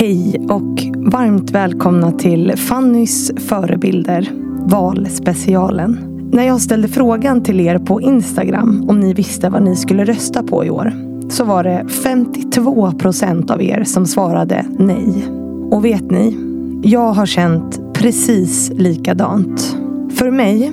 Hej och varmt välkomna till Fannys förebilder, valspecialen. När jag ställde frågan till er på Instagram om ni visste vad ni skulle rösta på i år så var det 52 procent av er som svarade nej. Och vet ni? Jag har känt precis likadant. För mig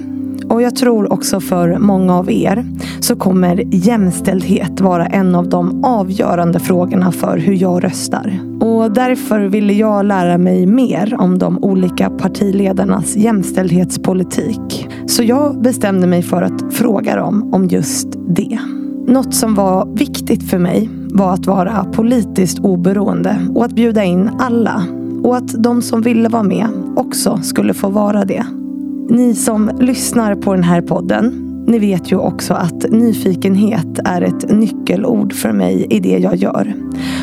och jag tror också för många av er så kommer jämställdhet vara en av de avgörande frågorna för hur jag röstar. Och därför ville jag lära mig mer om de olika partiledarnas jämställdhetspolitik. Så jag bestämde mig för att fråga dem om just det. Något som var viktigt för mig var att vara politiskt oberoende och att bjuda in alla. Och att de som ville vara med också skulle få vara det. Ni som lyssnar på den här podden, ni vet ju också att nyfikenhet är ett nyckelord för mig i det jag gör.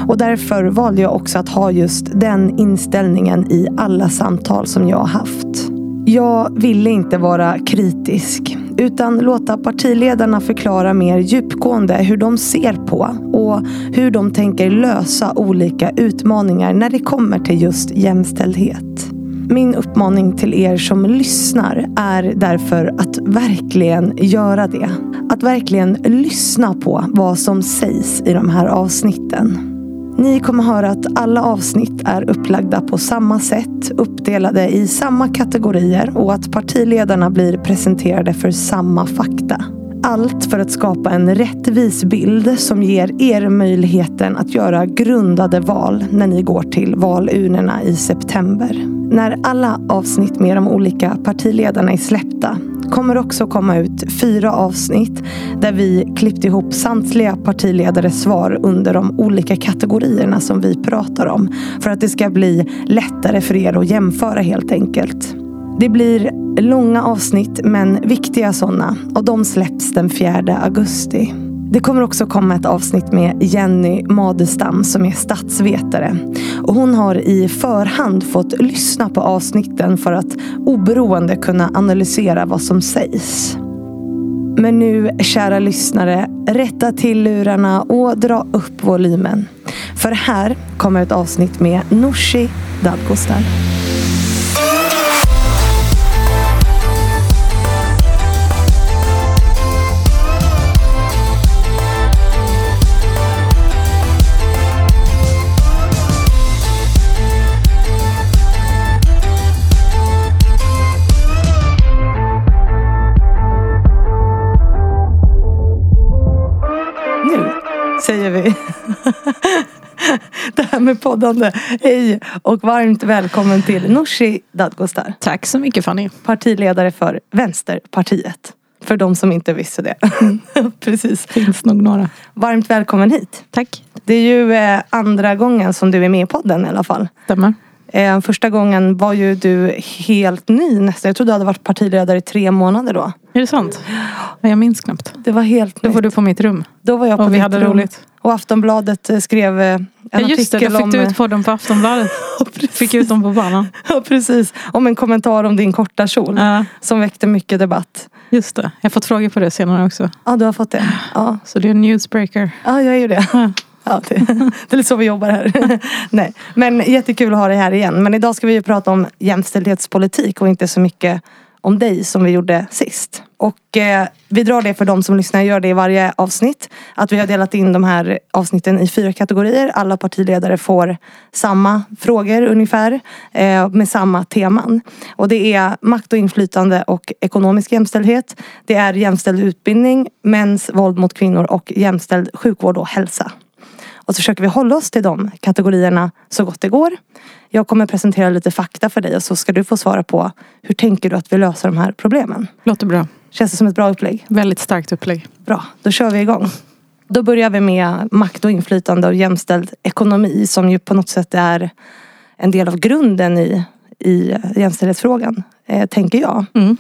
Och därför valde jag också att ha just den inställningen i alla samtal som jag har haft. Jag ville inte vara kritisk utan låta partiledarna förklara mer djupgående hur de ser på och hur de tänker lösa olika utmaningar när det kommer till just jämställdhet. Min uppmaning till er som lyssnar är därför att verkligen göra det. Att verkligen lyssna på vad som sägs i de här avsnitten. Ni kommer höra att alla avsnitt är upplagda på samma sätt, uppdelade i samma kategorier och att partiledarna blir presenterade för samma fakta. Allt för att skapa en rättvis bild som ger er möjligheten att göra grundade val när ni går till valurnorna i september. När alla avsnitt med de olika partiledarna är släppta kommer också komma ut fyra avsnitt där vi klippt ihop samtliga partiledares svar under de olika kategorierna som vi pratar om. För att det ska bli lättare för er att jämföra helt enkelt. Det blir långa avsnitt men viktiga sådana och de släpps den 4 augusti. Det kommer också komma ett avsnitt med Jenny Madestam som är statsvetare. Och hon har i förhand fått lyssna på avsnitten för att oberoende kunna analysera vad som sägs. Men nu, kära lyssnare, rätta till lurarna och dra upp volymen. För här kommer ett avsnitt med Nooshi Dadgostar. Säger vi det här med poddande. Hej och varmt välkommen till Nooshi Dadgostar. Tack så mycket Fanny. Partiledare för Vänsterpartiet. För de som inte visste det. Precis. Finns nog några. Varmt välkommen hit. Tack. Det är ju eh, andra gången som du är med i podden i alla fall. Stämmer. Eh, första gången var ju du helt ny nästan. Jag trodde du hade varit partiledare i tre månader då. Är det sant? Ja, Jag minns knappt. Det var helt Då nytt. var du på mitt rum. Då var jag på Och vi ditt hade rum. roligt. Och Aftonbladet eh, skrev eh, en Ja just det, då fick du ut podden på Aftonbladet. Fick ut dem på banan. Ja precis. Om en kommentar om din korta kjol. Ja, Som väckte mycket debatt. just det. Jag har fått frågor på det senare också. Ja du har fått det. Ja, Så det är en newsbreaker. ja jag är ju det. Ja. Ja, det, det är lite så vi jobbar här. Nej. Men jättekul att ha dig här igen. Men idag ska vi ju prata om jämställdhetspolitik och inte så mycket om dig som vi gjorde sist. Och eh, vi drar det för de som lyssnar, jag gör det i varje avsnitt. Att vi har delat in de här avsnitten i fyra kategorier. Alla partiledare får samma frågor ungefär. Eh, med samma teman. Och det är makt och inflytande och ekonomisk jämställdhet. Det är jämställd utbildning, mäns våld mot kvinnor och jämställd sjukvård och hälsa. Och så försöker vi hålla oss till de kategorierna så gott det går. Jag kommer presentera lite fakta för dig och så ska du få svara på hur tänker du att vi löser de här problemen? Låter bra. Känns det som ett bra upplägg? Väldigt starkt upplägg. Bra, då kör vi igång. Då börjar vi med makt och inflytande och jämställd ekonomi som ju på något sätt är en del av grunden i, i jämställdhetsfrågan, eh, tänker jag. Mm.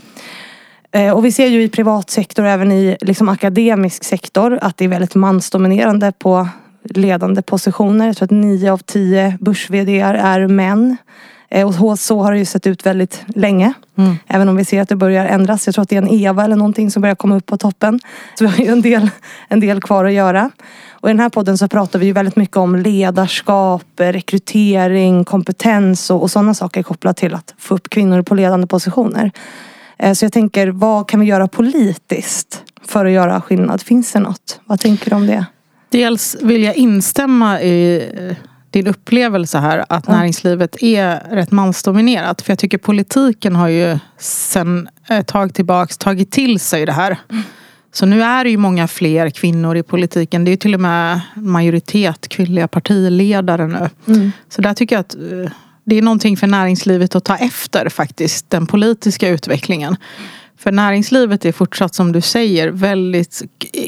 Eh, och vi ser ju i privat sektor och även i liksom akademisk sektor att det är väldigt mansdominerande på ledande positioner. Jag tror att nio av tio börs är män. Eh, och så har det ju sett ut väldigt länge. Mm. Även om vi ser att det börjar ändras. Jag tror att det är en Eva eller någonting som börjar komma upp på toppen. Så vi har ju en del, en del kvar att göra. Och i den här podden så pratar vi ju väldigt mycket om ledarskap, rekrytering, kompetens och, och sådana saker kopplat till att få upp kvinnor på ledande positioner. Eh, så jag tänker, vad kan vi göra politiskt för att göra skillnad? Finns det något? Vad tänker du om det? Dels vill jag instämma i eh, din upplevelse här att näringslivet är rätt mansdominerat. För jag tycker politiken har ju sen ett tag tillbaks tagit till sig det här. Mm. Så nu är det ju många fler kvinnor i politiken. Det är till och med majoritet kvinnliga partiledare nu. Mm. Så där tycker jag att eh, det är någonting för näringslivet att ta efter faktiskt. Den politiska utvecklingen. För näringslivet är fortsatt som du säger väldigt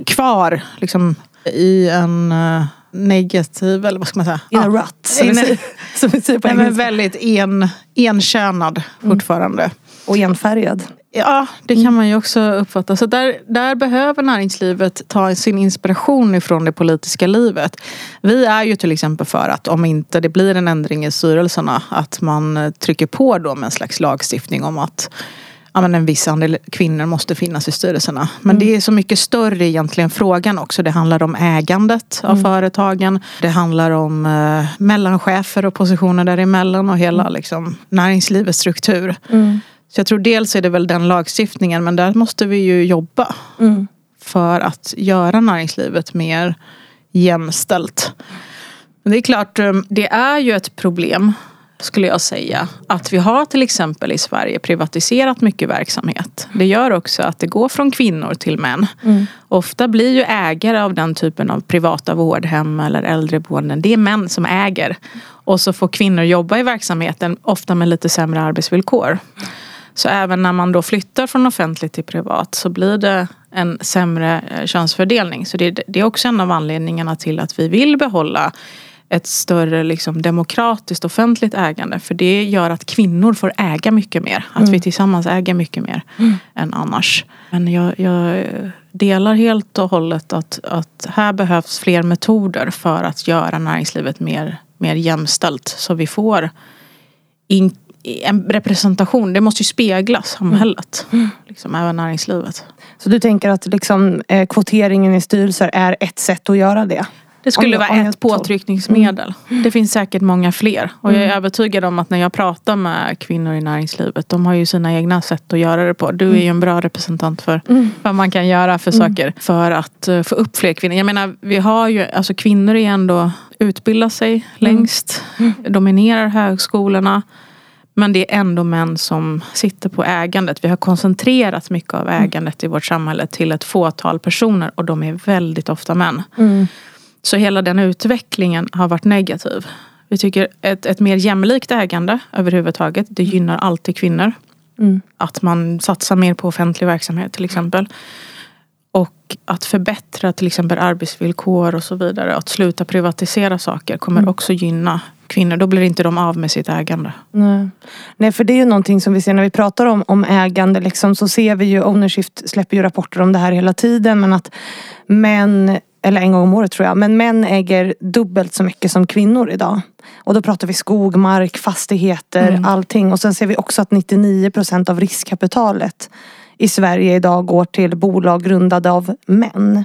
kvar liksom, i en eh, negativ, eller vad ska man säga? In a rut. Som, in, vi, som vi säger på nej, men väldigt en, enkönad mm. fortfarande. Och enfärgad. Ja, det kan mm. man ju också uppfatta. Så där, där behöver näringslivet ta sin inspiration ifrån det politiska livet. Vi är ju till exempel för att om inte det blir en ändring i styrelserna att man trycker på då med en slags lagstiftning om att ja, men en viss andel kvinnor måste finnas i styrelserna. Men mm. det är så mycket större egentligen frågan också. Det handlar om ägandet av mm. företagen. Det handlar om eh, mellanchefer och positioner däremellan och hela mm. liksom, näringslivets struktur. Mm. Så jag tror dels är det väl den lagstiftningen men där måste vi ju jobba. Mm. För att göra näringslivet mer jämställt. Men det är klart, eh, det är ju ett problem skulle jag säga. Att vi har till exempel i Sverige privatiserat mycket verksamhet. Det gör också att det går från kvinnor till män. Mm. Ofta blir ju ägare av den typen av privata vårdhem eller äldreboenden, det är män som äger. Och så får kvinnor jobba i verksamheten, ofta med lite sämre arbetsvillkor. Så även när man då flyttar från offentligt till privat så blir det en sämre eh, könsfördelning. Så det, det är också en av anledningarna till att vi vill behålla ett större liksom, demokratiskt offentligt ägande. För det gör att kvinnor får äga mycket mer. Att mm. vi tillsammans äger mycket mer mm. än annars. Men jag, jag, delar helt och hållet att, att här behövs fler metoder för att göra näringslivet mer, mer jämställt. Så vi får in, en representation. Det måste ju spegla samhället. Mm. Liksom, även näringslivet. Så du tänker att liksom, eh, kvoteringen i styrelser är ett sätt att göra det? Det skulle vara ett påtryckningsmedel. Mm. Det finns säkert många fler. Och jag är mm. övertygad om att när jag pratar med kvinnor i näringslivet. De har ju sina egna sätt att göra det på. Du är ju en bra representant för mm. vad man kan göra för mm. saker. För att uh, få upp fler kvinnor. Jag menar vi har ju, alltså kvinnor är ändå utbildar sig mm. längst. Mm. Dominerar högskolorna. Men det är ändå män som sitter på ägandet. Vi har koncentrerat mycket av ägandet i vårt samhälle till ett fåtal personer och de är väldigt ofta män. Mm. Så hela den utvecklingen har varit negativ. Vi tycker ett, ett mer jämlikt ägande överhuvudtaget, det gynnar alltid kvinnor. Mm. Att man satsar mer på offentlig verksamhet till exempel. Och att förbättra till exempel arbetsvillkor och så vidare. Att sluta privatisera saker kommer mm. också gynna kvinnor. Då blir inte de av med sitt ägande. Nej. Nej, för det är ju någonting som vi ser när vi pratar om, om ägande. Liksom, så ser vi ju, Ownershift släpper ju rapporter om det här hela tiden. Men att män eller en gång om året tror jag. Men män äger dubbelt så mycket som kvinnor idag. Och då pratar vi skog, mark, fastigheter, mm. allting. Och sen ser vi också att 99 procent av riskkapitalet i Sverige idag går till bolag grundade av män.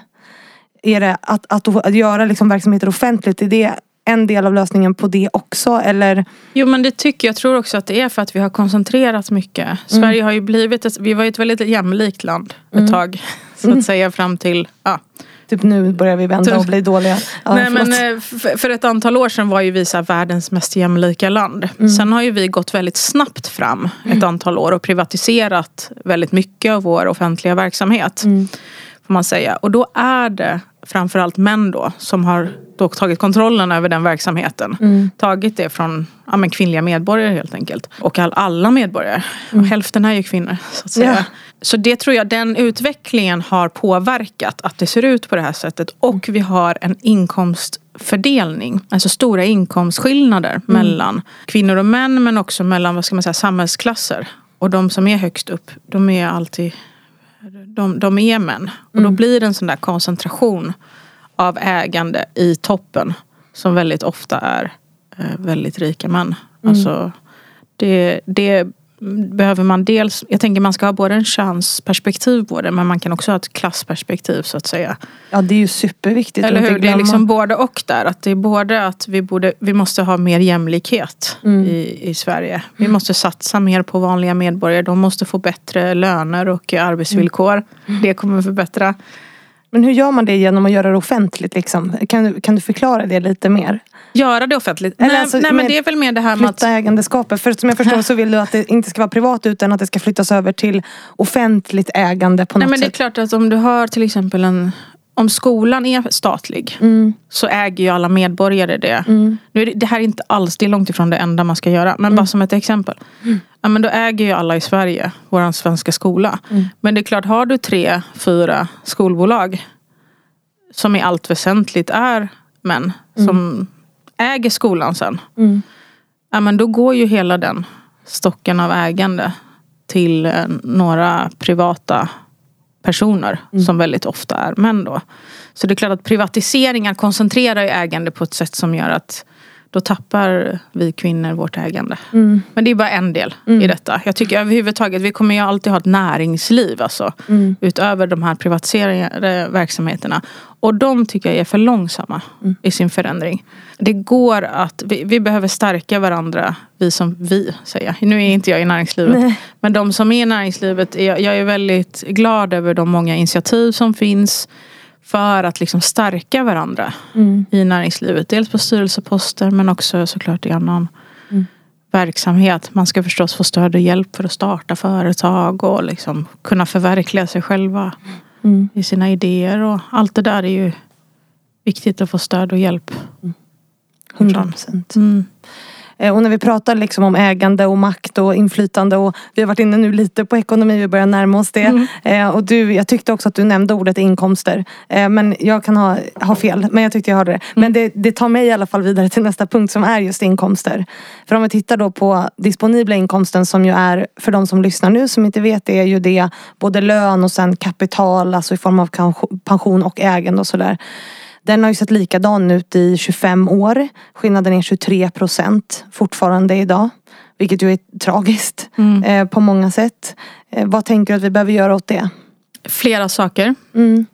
Är det att, att, att göra liksom verksamheter offentligt, är det en del av lösningen på det också? Eller? Jo men det tycker jag. Tror också att det är för att vi har koncentrerat mycket. Mm. Sverige har ju blivit, ett, vi var ju ett väldigt jämlikt land ett mm. tag. Så att mm. säga fram till ja, Typ nu börjar vi vända och bli dåliga. Ja, Nej, men, eh, för ett antal år sedan var ju vi så världens mest jämlika land. Mm. Sen har ju vi gått väldigt snabbt fram ett mm. antal år och privatiserat väldigt mycket av vår offentliga verksamhet. Mm. Får man säga. Och då är det framförallt män då som har då tagit kontrollen över den verksamheten. Mm. Tagit det från ja, men kvinnliga medborgare helt enkelt. Och all, alla medborgare. Mm. Hälften är ju kvinnor. Så att säga. Ja. Så det tror jag, den utvecklingen har påverkat att det ser ut på det här sättet. Och vi har en inkomstfördelning, alltså stora inkomstskillnader mm. mellan kvinnor och män men också mellan vad ska man säga, samhällsklasser. Och de som är högst upp, de är alltid de, de är män. Och då mm. blir det en sån där koncentration av ägande i toppen. Som väldigt ofta är eh, väldigt rika män. Mm. Alltså, det, det behöver man dels, jag tänker man ska ha både en könsperspektiv på det men man kan också ha ett klassperspektiv så att säga. Ja det är ju superviktigt. Eller hur? Det är liksom både och där. Att det är både att vi, borde, vi måste ha mer jämlikhet Mm. i, i Sverige. Vi måste satsa mer på vanliga medborgare. De måste få bättre löner och arbetsvillkor. Mm. Det kommer förbättra. Men hur gör man det genom att göra det offentligt? Liksom? Kan, du, kan du förklara det lite mer? Göra det offentligt. Eller nej, alltså, nej men det är väl mer det här med att Flytta ägandeskapet. För som jag förstår så vill du att det inte ska vara privat utan att det ska flyttas över till offentligt ägande på något Nej men det är sätt. klart att om du har till exempel en om skolan är statlig Mm, så äger ju alla medborgare det. mm, Nu är det, det här är inte alls, det är långt ifrån det enda man ska göra. Men bara som ett exempel. Ja, men då äger ju alla i Sverige vår svenska skola. Mm. Men det är klart, har du tre, fyra skolbolag som i allt väsentligt är män som äger skolan sen. mm, Ja, men då går ju hela den stocken av ägande till eh, några privata personer som väldigt ofta är män då. Så det är klart att privatiseringar koncentrerar ju ägande på ett sätt som gör att då tappar vi kvinnor vårt ägande. mm, Men det är bara en del i detta. Jag tycker överhuvudtaget, vi kommer ju alltid ha ett näringsliv alltså. mm, Utöver de här privatiserade verksamheterna. Och de tycker jag är för långsamma i sin förändring. Det går att, vi, vi behöver stärka varandra, vi som vi säger. Nu är inte jag i näringslivet. Nej. Men de som är i näringslivet, är, jag är väldigt glad över de många initiativ som finns. För att liksom stärka varandra mm, i näringslivet. Dels på styrelseposter men också såklart i annan Mm. verksamhet. Man ska förstås få stöd och hjälp för att starta företag och liksom kunna förverkliga sig själva mm. i sina idéer. Och allt det där är ju viktigt att få stöd och hjälp. 100 procent. Eh, Och när vi pratar liksom om ägande och makt och inflytande och vi har varit inne nu lite på ekonomi, vi börjar närma oss det. Mm. Eh, Och du, jag tyckte också att du nämnde ordet inkomster. Eh, Men jag kan ha, ha fel, men jag tyckte jag hörde det. Mm. Men det, det tar mig i alla fall vidare till nästa punkt som är just inkomster. För om vi tittar då på disponibla inkomsten som ju är, för de som lyssnar nu som inte vet det, är ju det både lön och sen kapital, alltså i form av pension och ägande och sådär. Den har ju sett likadan ut i 25 år. Skillnaden är 23 procent fortfarande idag. Vilket ju är tragiskt Mm. eh, på många sätt. Eh, vad tänker du att vi behöver göra åt det? Flera saker. Mm.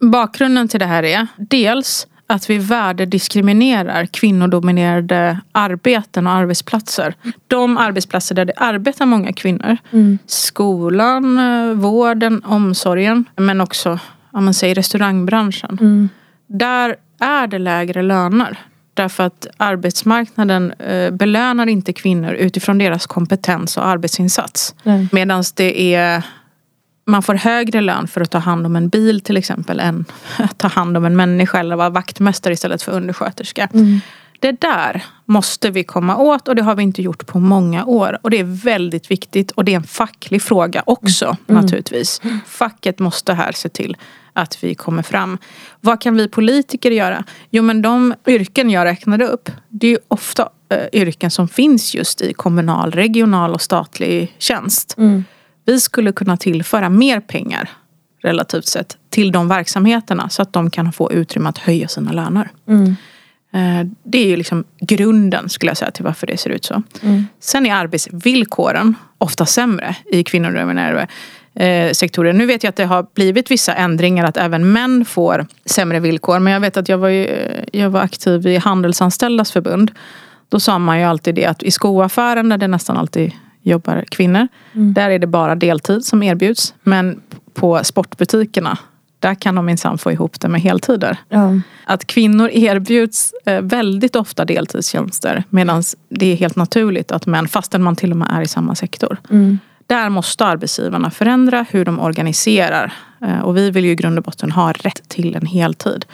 Bakgrunden till det här är dels att vi värdediskriminerar kvinnodominerade arbeten och arbetsplatser. De arbetsplatser där det arbetar många kvinnor. Mm. Skolan, eh, vården, omsorgen. Men också om man säger restaurangbranschen. Mm. Där är det lägre löner. Därför att arbetsmarknaden eh, belönar inte kvinnor utifrån deras kompetens och arbetsinsats. Medan det är man får högre lön för att ta hand om en bil till exempel än att ta hand om en människa eller vara vaktmästare istället för undersköterska. Mm. Det där måste vi komma åt och det har vi inte gjort på många år. Och det är väldigt viktigt och det är en facklig fråga också naturligtvis. Facket måste här se till att vi kommer fram. Vad kan vi politiker göra? Jo men de yrken jag räknade upp det är ju ofta eh, yrken som finns just i kommunal, regional och statlig tjänst. Mm. Vi skulle kunna tillföra mer pengar relativt sett till de verksamheterna så att de kan få utrymme att höja sina löner. Mm. Eh, Det är ju liksom grunden skulle jag säga till varför det ser ut så. Mm. Sen är arbetsvillkoren ofta sämre i kvinnodominerade eh, sektorer. Nu vet jag att det har blivit vissa ändringar att även män får sämre villkor. Men jag vet att jag var, ju, eh, jag var aktiv i Handelsanställdas förbund. Då sa man ju alltid det att i skoaffären där det nästan alltid jobbar kvinnor. Där är det bara deltid som erbjuds. Men på sportbutikerna där kan de minsann få ihop det med heltider. Ja. Att kvinnor erbjuds eh, väldigt ofta deltidstjänster medan det är helt naturligt att män, fastän man till och med är i samma sektor. Mm. Där måste arbetsgivarna förändra hur de organiserar. Eh, Och vi vill ju i grund och botten ha rätt till en heltid.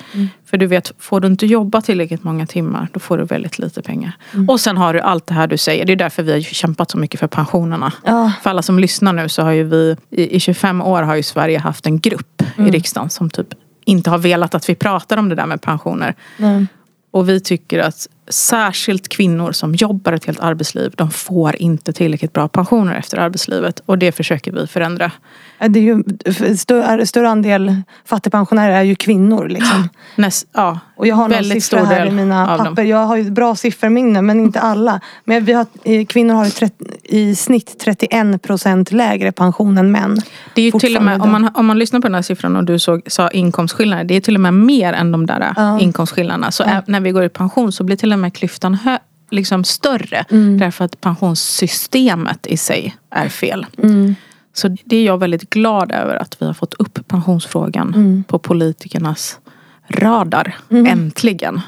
För du vet, får du inte jobba tillräckligt många timmar då får du väldigt lite pengar. Och sen har du allt det här du säger. Det är därför vi har kämpat så mycket för pensionerna. Ja. För alla som lyssnar nu så har ju vi i, i 25 år har ju Sverige haft en grupp i riksdagen som typ inte har velat att vi pratar om det där med pensioner. Och vi tycker att särskilt kvinnor som jobbar ett helt arbetsliv, de får inte tillräckligt bra pensioner efter arbetslivet. Och det försöker vi förändra. Det är ju, större, större andel fattigpensionärer är ju kvinnor. Liksom. Näst, ja, Och jag har några siffror här i mina papper. dem. Jag har ju bra sifferminne men inte alla. Men vi har, eh, kvinnor har i, snitt 31 procent lägre pension än män. Det är ju till och med, om man, om man lyssnar på den här siffran och du såg, sa inkomstskillnader, det är till och med mer än de där Ja. inkomstskillnaderna. Så ä- när vi går i pension så blir till och med klyftan hö, liksom större. Mm. Därför att pensionssystemet i sig är fel. Mm. Så det är jag väldigt glad över att vi har fått upp pensionsfrågan Mm. på politikernas radar. Äntligen.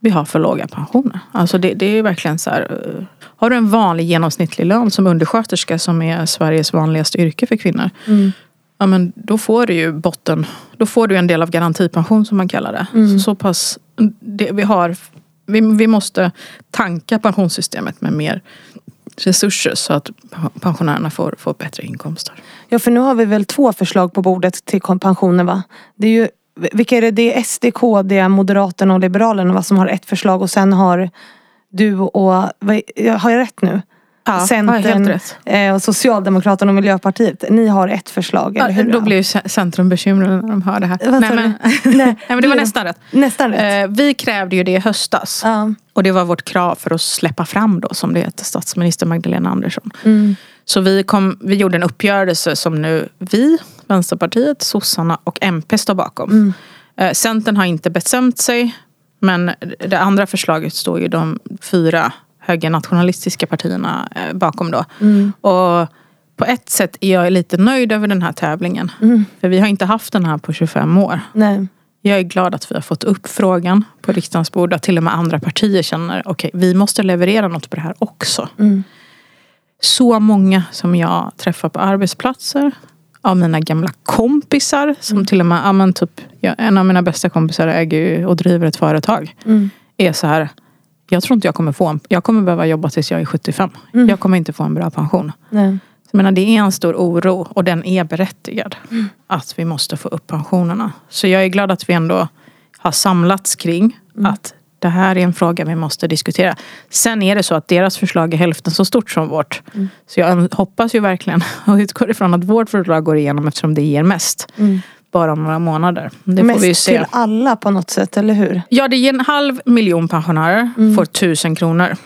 Vi har för låga pensioner. Alltså det, det är verkligen så här. eh, Har du en vanlig genomsnittlig lön som undersköterska som är Sveriges vanligaste yrke för kvinnor. Mm. Ja men då får du ju botten. Då får du en del av garantipension som man kallar det. Mm. Så, så pass. Det, vi, har, vi, vi måste tanka pensionssystemet med mer resurser så att pensionärerna får, får bättre inkomster. Ja för nu har vi väl två förslag på bordet till pensioner va? Det är ju, vilka är det? Det är SD, KD, Moderaterna och Liberalerna va, som har ett förslag och sen har du och, har jag rätt nu? Ja, Centern, eh, och Socialdemokraterna och Miljöpartiet. Ni har ett förslag, eller hur? då blir ju ce- Centrum bekymrade när de hör det här. Vad Nej men? Nej, nej, men det var nästan rätt. Nästan rätt. Eh, vi krävde ju det i höstas. Ja. Och det var vårt krav för att släppa fram då, som det heter, statsminister Magdalena Andersson. Mm. Så vi, kom, vi gjorde en uppgörelse som nu vi, Vänsterpartiet, sossarna och MP står bakom. Mm. Eh, Centern har inte bestämt sig. Men det andra förslaget står ju de fyra högernationalistiska partierna eh, bakom då. Mm. Och på ett sätt är jag lite nöjd över den här tävlingen. Mm. För vi har inte haft den här på 25 år. Nej. Jag är glad att vi har fått upp frågan på riksdagens bord. Att till och med andra partier känner okej, vi måste leverera något på det här också. Mm. Så många som jag träffar på arbetsplatser. Av mina gamla kompisar. Som Mm. till och med, ja, typ, en av mina bästa kompisar äger och driver ett företag. Mm. Är så här. Jag tror inte jag kommer få en, jag kommer behöva jobba tills jag är 75. Mm. Jag kommer inte få en bra pension. Nej. Jag menar, det är en stor oro och den är berättigad. Mm. Att vi måste få upp pensionerna. Så jag är glad att vi ändå har samlats kring Mm. att det här är en fråga vi måste diskutera. Sen är det så att deras förslag är hälften så stort som vårt. Mm. Så jag hoppas ju verkligen och utgår ifrån att vårt förslag går igenom eftersom det ger mest. Mm. Bara om några månader. Det Mest får vi ju se. till alla på något sätt, eller hur? Ja, det ger en halv miljon pensionärer Mm. får tusen kronor.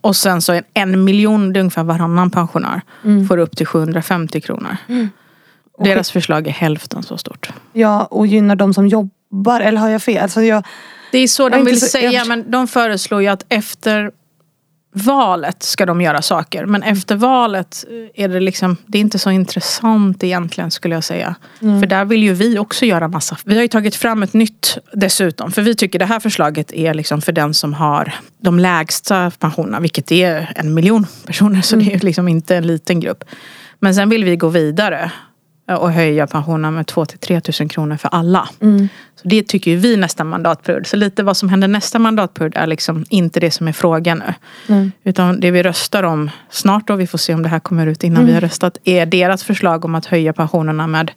Och sen så en, en miljon, det är ungefär varannan pensionär, Mm. får upp till 750 kronor. Deras förslag är hälften så stort. Ja, och gynnar de som jobbar, eller har jag fel? Alltså jag, Det är så Jag är de vill så- säga, jag- men de föreslår ju att efter valet ska de göra saker. Men efter valet är det liksom, det är inte så intressant egentligen skulle jag säga. För där vill ju vi också göra massa. Vi har ju tagit fram ett nytt dessutom. För vi tycker det här förslaget är liksom för den som har de lägsta pensionerna. Vilket är en miljon personer. Så det är liksom inte en liten grupp. Men sen vill vi gå vidare och höja pensionerna med 2 till 3 tusen kronor för alla. mm. Så det tycker ju vi nästa mandatperiod. Så lite vad som händer nästa mandatperiod är liksom inte det som är frågan nu. Nej. Utan det vi röstar om snart då, vi får se om det här kommer ut innan Mm. vi har röstat, är deras förslag om att höja pensionerna med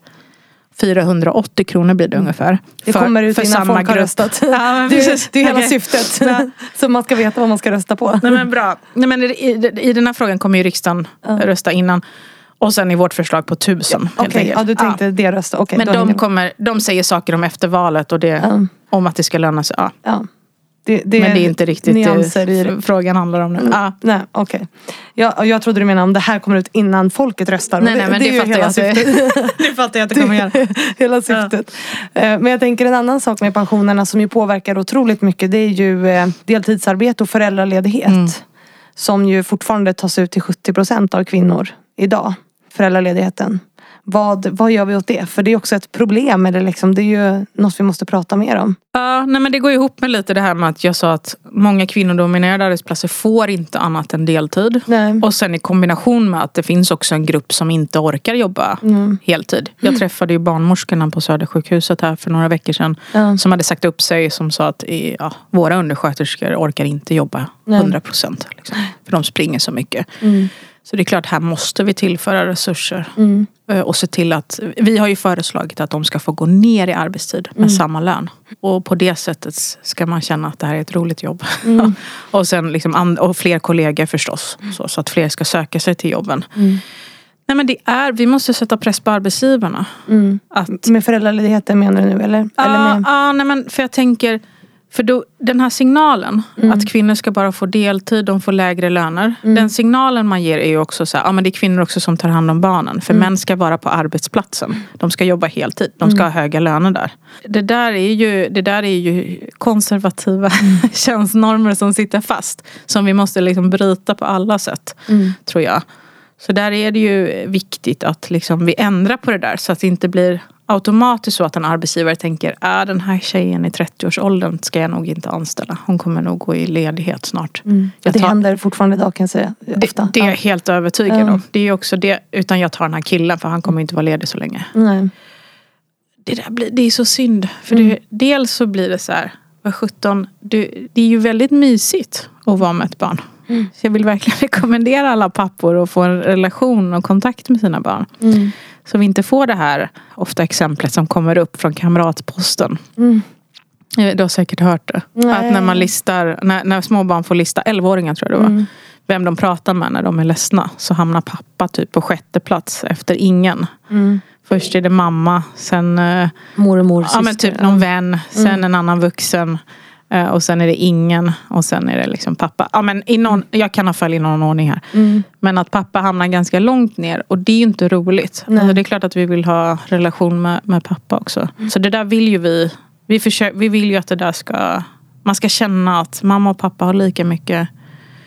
480 kronor blir det ungefär. Mm. Det För- kommer ut för innan samma folk har röstat. Ja, det, precis. det är hela Okej. syftet. Så man ska veta vad man ska rösta på. Nej men bra. Nej, men i, i, I den här frågan kommer ju riksdagen Ja. rösta innan. Och sen i vårt förslag på tusen. helt Okej, enkelt. ja, du tänkte det. Okej, Men då hänger de, jag med. kommer, de säger saker om efter valet och det, Ja. om att det ska löna sig. Ja. Ja. Det, det Men det är inte riktigt nyanser i det det. frågan handlar om nu. Ja. Nej, okej. Jag, jag trodde du menade om det här kommer ut innan folket röstar. Nej, Och nej men det, är ju fattar jag att det, det fattar jag att det kommer göra. hela syftet. Eh, Men jag tänker en annan sak med pensionerna som ju påverkar otroligt mycket. Det är ju eh, deltidsarbete och föräldraledighet. Mm. Som ju fortfarande tas ut till 70 procent av kvinnor idag. Föräldraledigheten. Vad, vad gör vi åt det? För det är också ett problem. Eller liksom, det är ju något vi måste prata mer om. Ja, nej men det går ihop med lite det här med att jag sa att många kvinnodominerade arbetsplatser får inte annat än deltid. Nej. Och sen i kombination med att det finns också en grupp som inte orkar jobba Mm. heltid. Jag träffade ju barnmorskorna på Södersjukhuset här för några veckor sedan. Ja. Som hade sagt upp sig som sa att ja, våra undersköterskor orkar inte jobba Nej. 100 procent. Liksom, för de springer så mycket. Mm. Så det är klart, här måste vi tillföra resurser. Mm. Eh, Och se till att, vi har ju föreslagit att de ska få gå ner i arbetstid med samma lön. Och på det sättet ska man känna att det här är ett roligt jobb. och sen liksom, och fler kollegor förstås. Så, så att fler ska söka sig till jobben. Nej men det är, vi måste sätta press på arbetsgivarna. Att, Med föräldraledigheten menar du nu eller? eller Ja, med... ja, nej men för jag tänker för då, den här signalen att kvinnor ska bara få deltid, de får lägre löner. Den signalen man ger är ju också så här, ja men det är kvinnor också som tar hand om barnen. För män ska vara på arbetsplatsen. De ska jobba heltid, de ska ha höga löner där. Det där är ju, det där är ju konservativa könsnormer som sitter fast. Som vi måste liksom bryta på alla sätt, tror jag. Så där är det ju viktigt att liksom vi ändrar på det där så att det inte blir automatiskt så att en arbetsgivare tänker att den här tjejen i 30-årsåldern ska jag nog inte anställa. Hon kommer nog gå i ledighet snart. Jag Det tar- händer fortfarande idag kan jag säga. det, Ofta. det är jag helt övertygad om. Det är också det, utan jag tar den här killen för han kommer inte vara ledig så länge. Nej. Det, där blir, det är så synd. För det, dels så blir det så här, vad 17, det, det är ju väldigt mysigt att vara med ett barn. Så jag vill verkligen rekommendera alla pappor att få en relation och kontakt med sina barn. Så vi inte får det här ofta exemplet som kommer upp från kamratposten. Mm. Eh, Du har säkert hört det. Nej. Att när man listar, när, när små barn får lista, 11-åringar tror jag det var. Mm. Vem de pratar med när de är ledsna. Så hamnar pappa typ på sjätte plats efter ingen. Mm. Först är det mamma, sen eh, Mormor, ja, men syster. typ någon vän, sen Mm. en annan vuxen. Eh, Och sen är det ingen och sen är det liksom pappa. Ja, men i någon, jag kan ha följt i någon ordning här. Mm. Men att pappa hamnar ganska långt ner och det är inte roligt. Alltså det är klart att vi vill ha relation med, med pappa också. Så det där vill ju vi. Vi, försöker, vi vill ju att det där ska... Man ska känna att mamma och pappa har lika mycket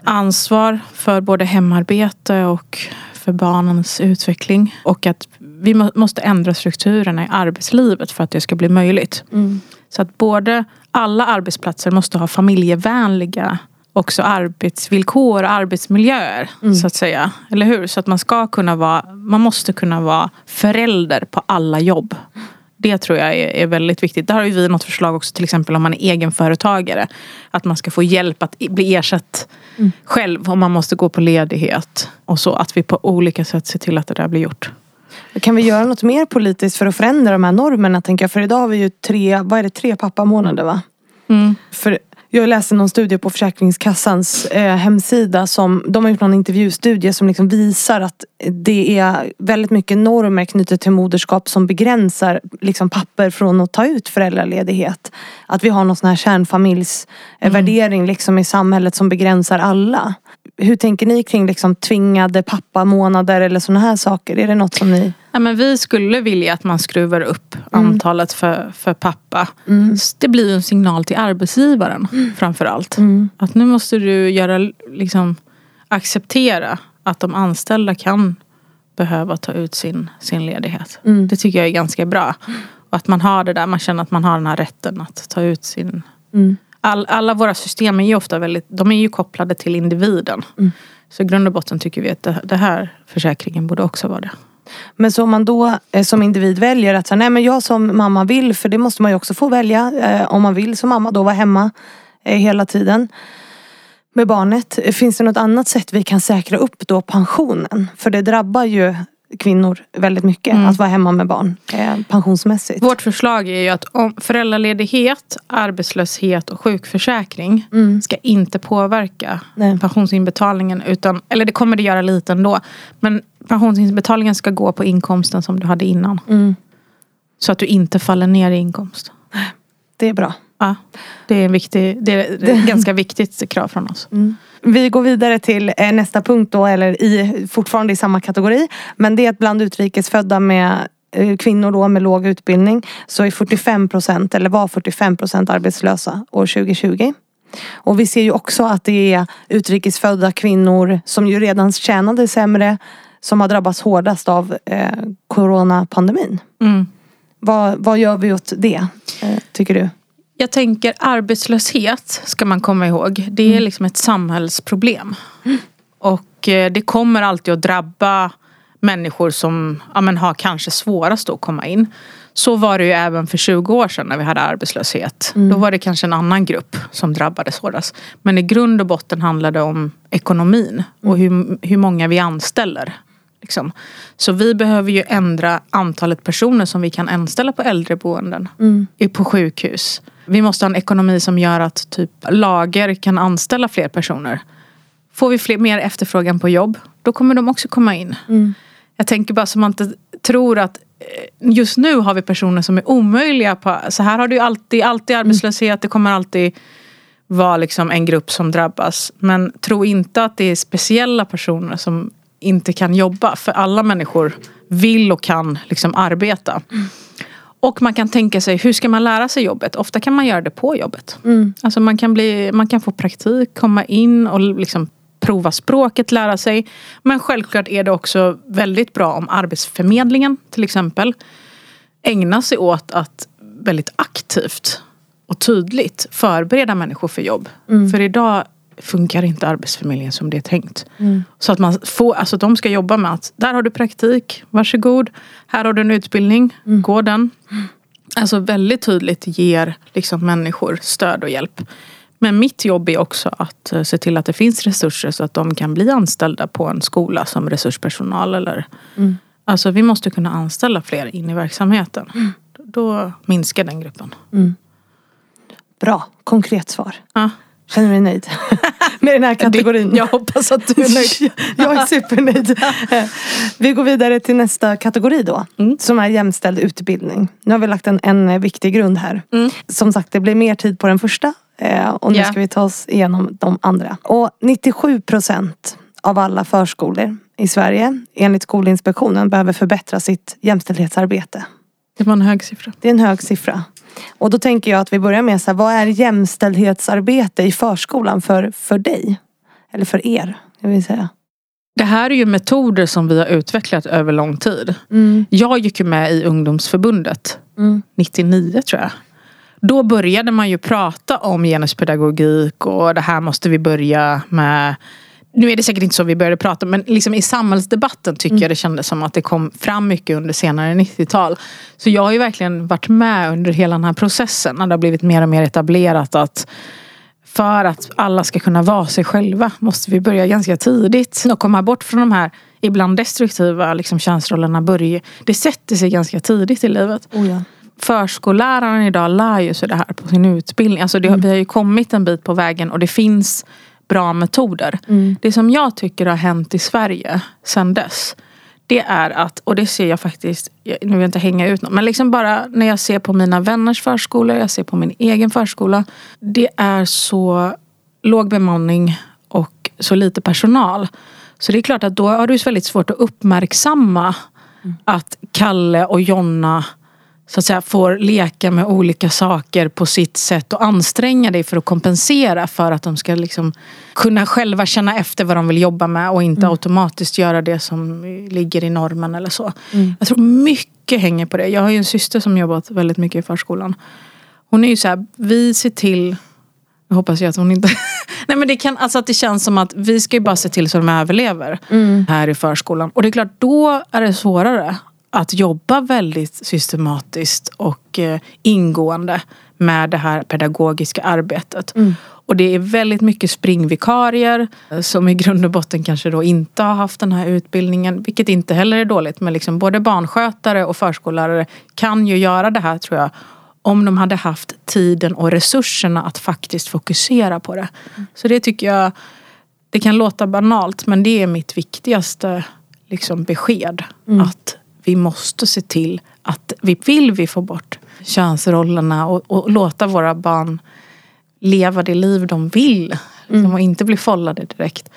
ansvar för både hemarbete och för barnens utveckling. Och att vi må, måste ändra strukturerna i arbetslivet för att det ska bli möjligt. Mm. Så att både alla arbetsplatser måste ha familjevänliga också arbetsvillkor och arbetsmiljöer. Så att säga. Eller hur? Så att man ska kunna vara, man måste kunna vara förälder på alla jobb. Det tror jag är, är väldigt viktigt. Där har ju vi något förslag också till exempel om man är egenföretagare. Att man ska få hjälp att bli ersatt själv om man måste gå på ledighet. Och så att vi på olika sätt ser till att det där blir gjort. Kan vi göra något mer politiskt för att förändra de här normerna? Tänker jag? För idag har vi ju tre, vad är det, tre pappamånader va? Mm. För jag läste någon studie på Försäkringskassans eh, hemsida som de har gjort någon intervjustudie som liksom visar att det är väldigt mycket normer knutet till moderskap som begränsar liksom, papper från att ta ut föräldraledighet. Att vi har någon sån här kärnfamiljsvärdering liksom, i samhället som begränsar alla. Hur tänker ni kring liksom, tvingade pappamånader eller såna här saker? Är det något som ni... Ja, men vi skulle vilja att man skruvar upp antalet för, för pappa. S- Det blir ju en signal till arbetsgivaren framför allt. Att nu måste du göra, liksom, acceptera att de anställda kan behöva ta ut sin, sin ledighet. Det tycker jag är ganska bra. Och att man har det där, man känner att man har den här rätten att ta ut sin... All, alla våra system är ju ofta väldigt, de är ju kopplade till individen. Så i grund och botten tycker vi att det, det här försäkringen borde också vara det. Men så om man då eh, som individ väljer att säga, nej men jag som mamma vill, för det måste man ju också få välja eh, om man vill som mamma då vara hemma eh, hela tiden med barnet. Finns det något annat sätt vi kan säkra upp då pensionen? För det drabbar ju kvinnor väldigt mycket att vara hemma med barn eh, pensionsmässigt. Vårt förslag är ju att om föräldraledighet, arbetslöshet och sjukförsäkring ska inte påverka Nej. pensionsinbetalningen. Utan, eller det kommer det göra lite ändå. Men pensionsinbetalningen ska gå på inkomsten som du hade innan. Mm. Så att du inte faller ner i inkomst. Det är bra. Ja, det är, en viktig, det är ett ganska viktigt krav från oss. Vi går vidare till eh, nästa punkt då, eller i, fortfarande i samma kategori. Men det är att bland utrikesfödda med eh, kvinnor då med låg utbildning så är 45 procent, eller var 45 procent arbetslösa år 2020. Och vi ser ju också att det är utrikesfödda kvinnor som ju redan tjänade sämre som har drabbats hårdast av eh, coronapandemin. Mm. Vad, vad gör vi åt det, eh, tycker du? Jag tänker arbetslöshet ska man komma ihåg. Det är liksom ett samhällsproblem. Och eh, det kommer alltid att drabba människor som ja, men har kanske svårast att komma in. Så var det ju även för 20 år sedan när vi hade arbetslöshet. Mm. Då var det kanske en annan grupp som drabbades hårdast. Men i grund och botten handlade det om ekonomin och hur, hur många vi anställer. Liksom. Så vi behöver ju ändra antalet personer som vi kan anställa på äldreboenden. Mm. På sjukhus. Vi måste ha en ekonomi som gör att typ lager kan anställa fler personer. Får vi fler, mer efterfrågan på jobb, då kommer de också komma in. Mm. Jag tänker bara så man inte tror att eh, just nu har vi personer som är omöjliga. På, så här har ju alltid, alltid mm. arbetslöshet. Det kommer alltid vara liksom en grupp som drabbas. Men tro inte att det är speciella personer som inte kan jobba. För alla människor vill och kan liksom arbeta. Mm. Och man kan tänka sig, hur ska man lära sig jobbet? Ofta kan man göra det på jobbet. Mm. Alltså man kan, bli, man kan få praktik, komma in och liksom prova språket, lära sig. Men självklart är det också väldigt bra om Arbetsförmedlingen till exempel ägnar sig åt att väldigt aktivt och tydligt förbereda människor för jobb. Mm. För idag funkar inte Arbetsförmedlingen som det är tänkt. Mm. Så att man får, alltså de ska jobba med att där har du praktik, varsågod. Här har du en utbildning, mm. gå den. Alltså väldigt tydligt ger liksom människor stöd och hjälp. Men mitt jobb är också att eh, se till att det finns resurser så att de kan bli anställda på en skola som resurspersonal. Eller, mm. Alltså vi måste kunna anställa fler in i verksamheten. Mm. Då minskar den gruppen. Mm. Bra, konkret svar. Ja. Känner du dig nöjd med den här kategorin? Jag hoppas att du är nöjd. jag är supernöjd. Vi går vidare till nästa kategori då. Mm. Som är jämställd utbildning. Nu har vi lagt en, en viktig grund här. Mm. Som sagt det blir mer tid på den första. Eh, och nu yeah. ska vi ta oss igenom de andra. Och 97 procent av alla förskolor i Sverige enligt Skolinspektionen behöver förbättra sitt jämställdhetsarbete. Det var en hög siffra. Det är en hög siffra. Och då tänker jag att vi börjar med så här, vad är jämställdhetsarbete i förskolan för, för dig? Eller för er, jag vill säga. Det här är ju metoder som vi har utvecklat över lång tid. Mm. Jag gick ju med i ungdomsförbundet mm. 99 tror jag. Då började man ju prata om genuspedagogik och det här måste vi börja med nu är det säkert inte så vi började prata men liksom i samhällsdebatten tycker mm. jag det kändes som att det kom fram mycket under senare 90-tal. Så jag har ju verkligen varit med under hela den här processen när det har blivit mer och mer etablerat att för att alla ska kunna vara sig själva måste vi börja ganska tidigt och komma bort från de här ibland destruktiva liksom, könsrollerna. Börja, det sätter sig ganska tidigt i livet. Oh ja. Förskolläraren idag lär ju sig det här på sin utbildning. Alltså det, mm. Vi har ju kommit en bit på vägen och det finns bra metoder. Mm. Det som jag tycker har hänt i Sverige sedan dess. Det är att, och det ser jag faktiskt, nu vill jag inte hänga ut någon, men liksom bara när jag ser på mina vänners förskolor, jag ser på min egen förskola. Det är så låg bemanning och så lite personal. Så det är klart att då har du väldigt svårt att uppmärksamma mm. att Kalle och Jonna så att säga, får leka med olika saker på sitt sätt och anstränga dig för att kompensera för att de ska liksom kunna själva känna efter vad de vill jobba med och inte mm. automatiskt göra det som ligger i normen eller så. Mm. Jag tror mycket hänger på det. Jag har ju en syster som jobbat väldigt mycket i förskolan. Hon är ju så här, vi ser till jag hoppas ju att hon inte... Nej men det kan, alltså att det känns som att vi ska ju bara se till så de överlever mm. här i förskolan. Och det är klart, då är det svårare att jobba väldigt systematiskt och eh, ingående med det här pedagogiska arbetet. Mm. Och det är väldigt mycket springvikarier eh, som i grund och botten kanske då inte har haft den här utbildningen. Vilket inte heller är dåligt. Men liksom både barnskötare och förskollärare kan ju göra det här tror jag. Om de hade haft tiden och resurserna att faktiskt fokusera på det. Mm. Så det tycker jag, det kan låta banalt men det är mitt viktigaste liksom, besked. Mm. Att vi måste se till att vi vill vi få bort könsrollerna och, och låta våra barn leva det liv de vill mm. och inte bli follade direkt.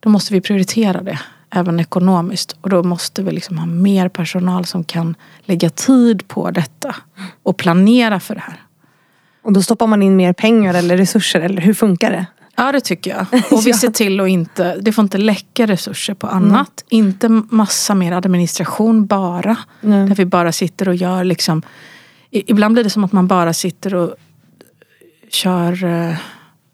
Då måste vi prioritera det även ekonomiskt och då måste vi liksom ha mer personal som kan lägga tid på detta och planera för det här. Och då stoppar man in mer pengar eller resurser eller hur funkar det? Ja det tycker jag. Och vi ser till att inte, det får inte läcka resurser på annat. Mm. Inte massa mer administration bara. Mm. Där vi bara sitter och gör liksom Ibland blir det som att man bara sitter och kör, eh,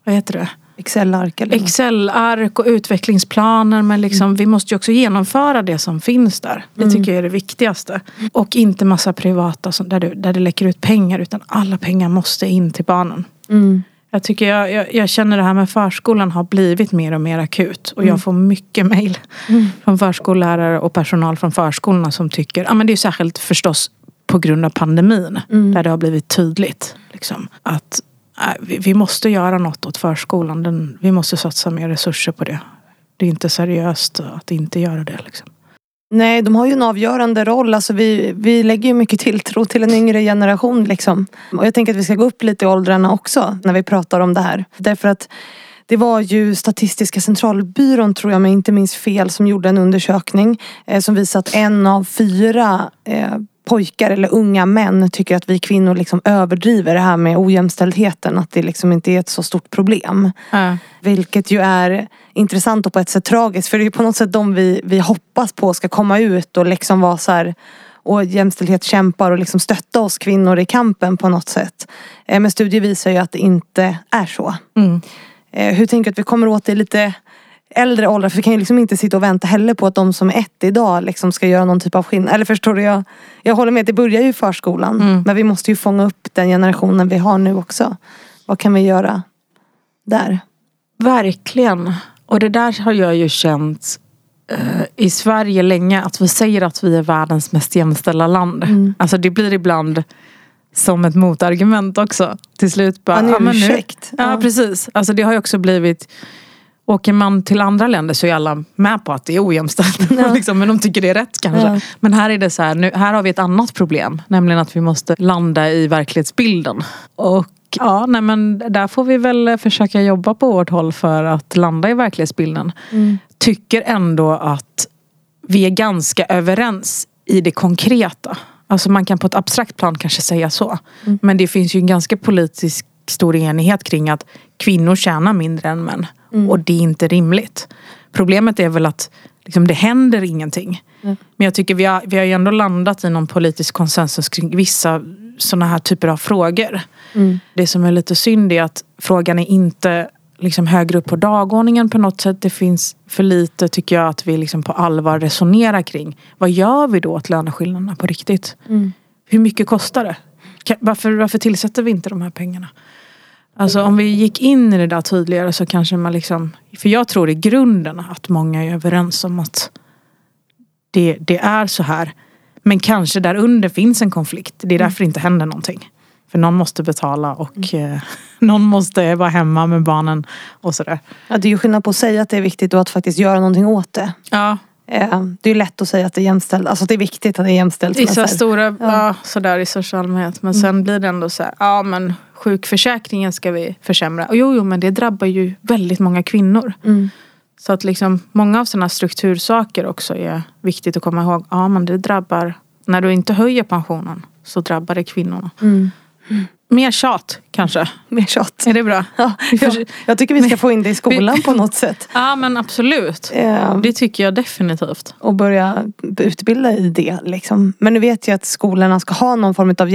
vad heter det? Excel-ark eller? Excel-ark och utvecklingsplaner men liksom, mm. vi måste ju också genomföra det som finns där. Det mm. tycker jag är det viktigaste. Och inte massa privata där det, där det läcker ut pengar utan alla pengar måste in till barnen. Mm. Jag, tycker jag, jag, jag, känner det här med förskolan har blivit mer och mer akut. Och mm. jag får mycket mejl mm. från förskollärare och personal från förskolorna som tycker, ja men det är särskilt förstås på grund av pandemin. Mm. Där det har blivit tydligt. Liksom, att äh, vi, vi, måste göra något åt förskolan. Den, vi måste satsa mer resurser på det. Det är inte seriöst att inte göra det. Liksom. Nej, de har ju en avgörande roll. Alltså vi, vi lägger ju mycket tilltro till en yngre generation. Liksom. Och jag tänker att vi ska gå upp lite i åldrarna också när vi pratar om det här. Därför att det var ju Statistiska centralbyrån, tror jag men inte minns fel, som gjorde en undersökning eh, som visade att en av fyra eh, pojkar eller unga män tycker att vi kvinnor liksom överdriver det här med ojämställdheten. Att det liksom inte är ett så stort problem. Äh. Vilket ju är intressant och på ett sätt tragiskt. För det är på något sätt de vi, vi hoppas på ska komma ut och liksom vara så här och jämställdhetskämpar och liksom stötta oss kvinnor i kampen på något sätt. Eh, men studier visar ju att det inte är så. Mm. Eh, hur tänker du att vi kommer åt det lite äldre åldrar. För vi kan ju liksom inte sitta och vänta heller på att de som är ett idag liksom ska göra någon typ av skillnad. Eller förstår du? Jag, jag håller med, det börjar ju i förskolan. Mm. Men vi måste ju fånga upp den generationen vi har nu också. Vad kan vi göra där? Verkligen. Och det där har jag ju känt eh, i Sverige länge. Att vi säger att vi är världens mest jämställda land. Mm. Alltså det blir ibland som ett motargument också. Till slut bara. En ursäkt. Ja, ja, precis. Alltså det har ju också blivit Åker man till andra länder så är alla med på att det är ojämställt. Ja. liksom, men de tycker det är rätt kanske. Ja. Men här är det så här, nu, här har vi ett annat problem. Nämligen att vi måste landa i verklighetsbilden. Och ja, nej men där får vi väl försöka jobba på vårt håll för att landa i verklighetsbilden. Mm. Tycker ändå att vi är ganska överens i det konkreta. Alltså man kan på ett abstrakt plan kanske säga så. Mm. Men det finns ju en ganska politisk stor enighet kring att kvinnor tjänar mindre än män. Mm. Och det är inte rimligt. Problemet är väl att liksom, det händer ingenting. Mm. Men jag tycker vi har, vi har ju ändå landat i någon politisk konsensus kring vissa sådana här typer av frågor. Mm. Det som är lite synd är att frågan är inte liksom högre upp på dagordningen på något sätt. Det finns för lite tycker jag att vi liksom på allvar resonerar kring. Vad gör vi då åt löneskillnaderna på riktigt? Mm. Hur mycket kostar det? Varför, varför tillsätter vi inte de här pengarna? Alltså om vi gick in i det där tydligare så kanske man liksom För jag tror i grunden att många är överens om att det, det är så här. Men kanske där under finns en konflikt. Det är därför det inte händer någonting. För någon måste betala och mm. eh, någon måste vara hemma med barnen och sådär. Ja, det är ju skillnad på att säga att det är viktigt och att faktiskt göra någonting åt det. Ja. Eh, det är lätt att säga att det är jämställt. Alltså det är viktigt att det är jämställt. I så stora, ja. ja sådär i största allmänhet. Men mm. sen blir det ändå så här, ja men sjukförsäkringen ska vi försämra. Och jo, jo, men det drabbar ju väldigt många kvinnor. Mm. Så att liksom många av sådana struktursaker också är viktigt att komma ihåg. Ja, men det drabbar, när du inte höjer pensionen så drabbar det kvinnorna. Mm. Mer tjat kanske. Mer tjat. Är det bra? Ja, jag, jag tycker vi ska få in det i skolan på något sätt. Ja men absolut. Um, det tycker jag definitivt. Och börja utbilda i det. Liksom. Men nu vet jag att skolorna ska ha någon form av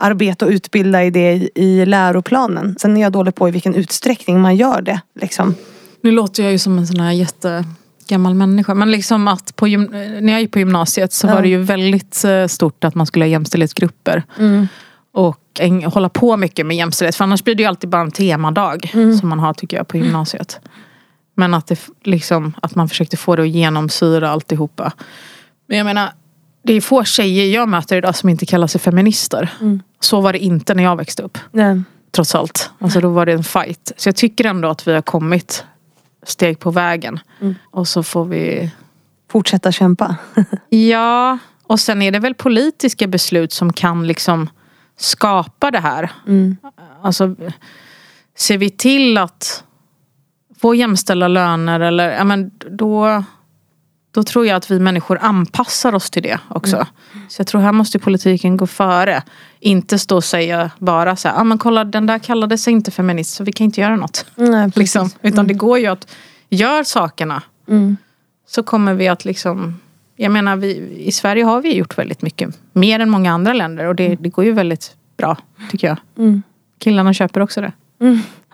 jämställdhetsarbete och utbilda i det i, i läroplanen. Sen är jag dålig på i vilken utsträckning man gör det. Liksom. Nu låter jag ju som en sån här jätte gammal människa. Men liksom att på, när jag gick på gymnasiet så ja. var det ju väldigt eh, stort att man skulle ha jämställdhetsgrupper. Mm. Och en, hålla på mycket med jämställdhet. För annars blir det ju alltid bara en temadag. Mm. Som man har tycker jag på gymnasiet. Men att, det, liksom, att man försökte få det att genomsyra alltihopa. Men jag menar, det är få tjejer jag möter idag som inte kallar sig feminister. Mm. Så var det inte när jag växte upp. Nej. Trots allt. Alltså då var det en fight. Så jag tycker ändå att vi har kommit steg på vägen. Mm. Och så får vi fortsätta kämpa. ja, och sen är det väl politiska beslut som kan liksom skapa det här. Mm. Alltså, ser vi till att få jämställda löner eller ja, men då, då tror jag att vi människor anpassar oss till det också. Mm. Så jag tror här måste politiken gå före. Inte stå och säga bara så här, ah, men kolla den där kallade sig inte feminist så vi kan inte göra något. Nej, liksom. Utan mm. det går ju att göra sakerna. Mm. Så kommer vi att liksom jag menar vi, i Sverige har vi gjort väldigt mycket. Mer än många andra länder och det, mm. det går ju väldigt bra tycker jag. Mm. Killarna köper också det.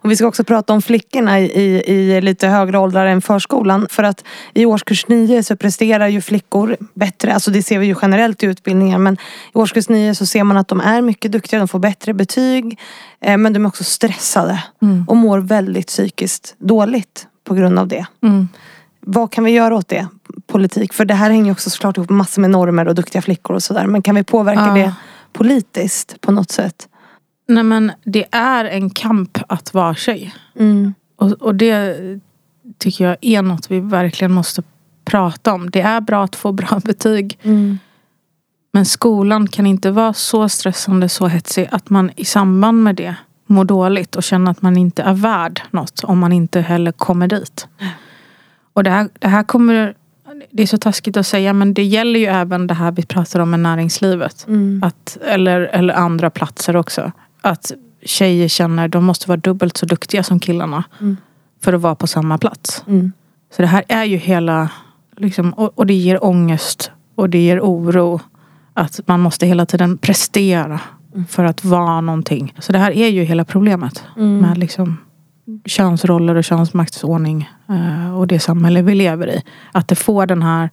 Och vi ska också prata om flickorna i, i, lite högre åldrar än förskolan. För att i årskurs nio så presterar ju flickor bättre. Alltså det ser vi ju generellt i utbildningar. Men i årskurs nio så ser man att de är mycket duktiga. De får bättre betyg. Eh, men de är också stressade. Mm. Och mår väldigt psykiskt dåligt på grund av det. Mm. Vad kan vi göra åt det? Politik. För det här hänger ju också såklart ihop med massor med normer och duktiga flickor och sådär. Men kan vi påverka Ja. det politiskt på något sätt? Nej men det är en kamp att vara tjej. Mm. Och, och det tycker jag är något vi verkligen måste prata om. Det är bra att få bra betyg. Mm. Men skolan kan inte vara så stressande, så hetsig att man i samband med det mår dåligt och känner att man inte är värd något om man inte heller kommer dit. Och det här, det här kommer... Det är så taskigt att säga men det gäller ju även det här vi pratar om med näringslivet. Mm. Att, eller, eller andra platser också. Att tjejer känner de måste vara dubbelt så duktiga som killarna. Mm. För att vara på samma plats. Mm. Så det här är ju hela, liksom, och, och det ger ångest och det ger oro. Att man måste hela tiden prestera för att vara någonting. Så det här är ju hela problemet Mm. med liksom könsroller och könsmaktsordning eh, och det samhälle vi lever i. Att det får den här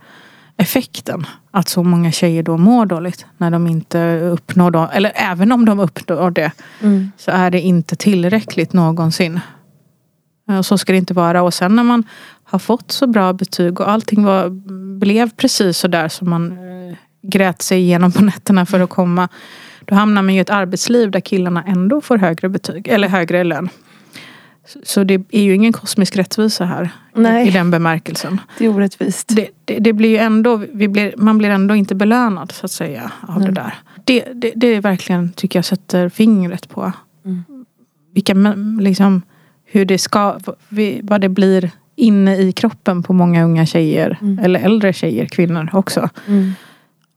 effekten. Att så många tjejer då mår dåligt när de inte uppnår då, eller även om de uppnår det Mm. så är det inte tillräckligt någonsin. Eh, Och så ska det inte vara. Och sen när man har fått så bra betyg och allting var, blev precis så där som man eh, grät sig igenom på nätterna för att komma. Då hamnar man ju i ett arbetsliv där killarna ändå får högre betyg, eller högre lön. Så- det är ju ingen kosmisk rättvisa här Nej. i den bemärkelsen. Det är orättvist. Det, det, det blir ju ändå, vi blir, man blir ändå inte belönad så att säga av Nej. det där. Det, det, det är verkligen, tycker jag, sätter fingret på Mm. vilka, liksom, hur det ska, vad det blir inne i kroppen på många unga tjejer. Mm. Eller äldre tjejer, kvinnor också. Mm.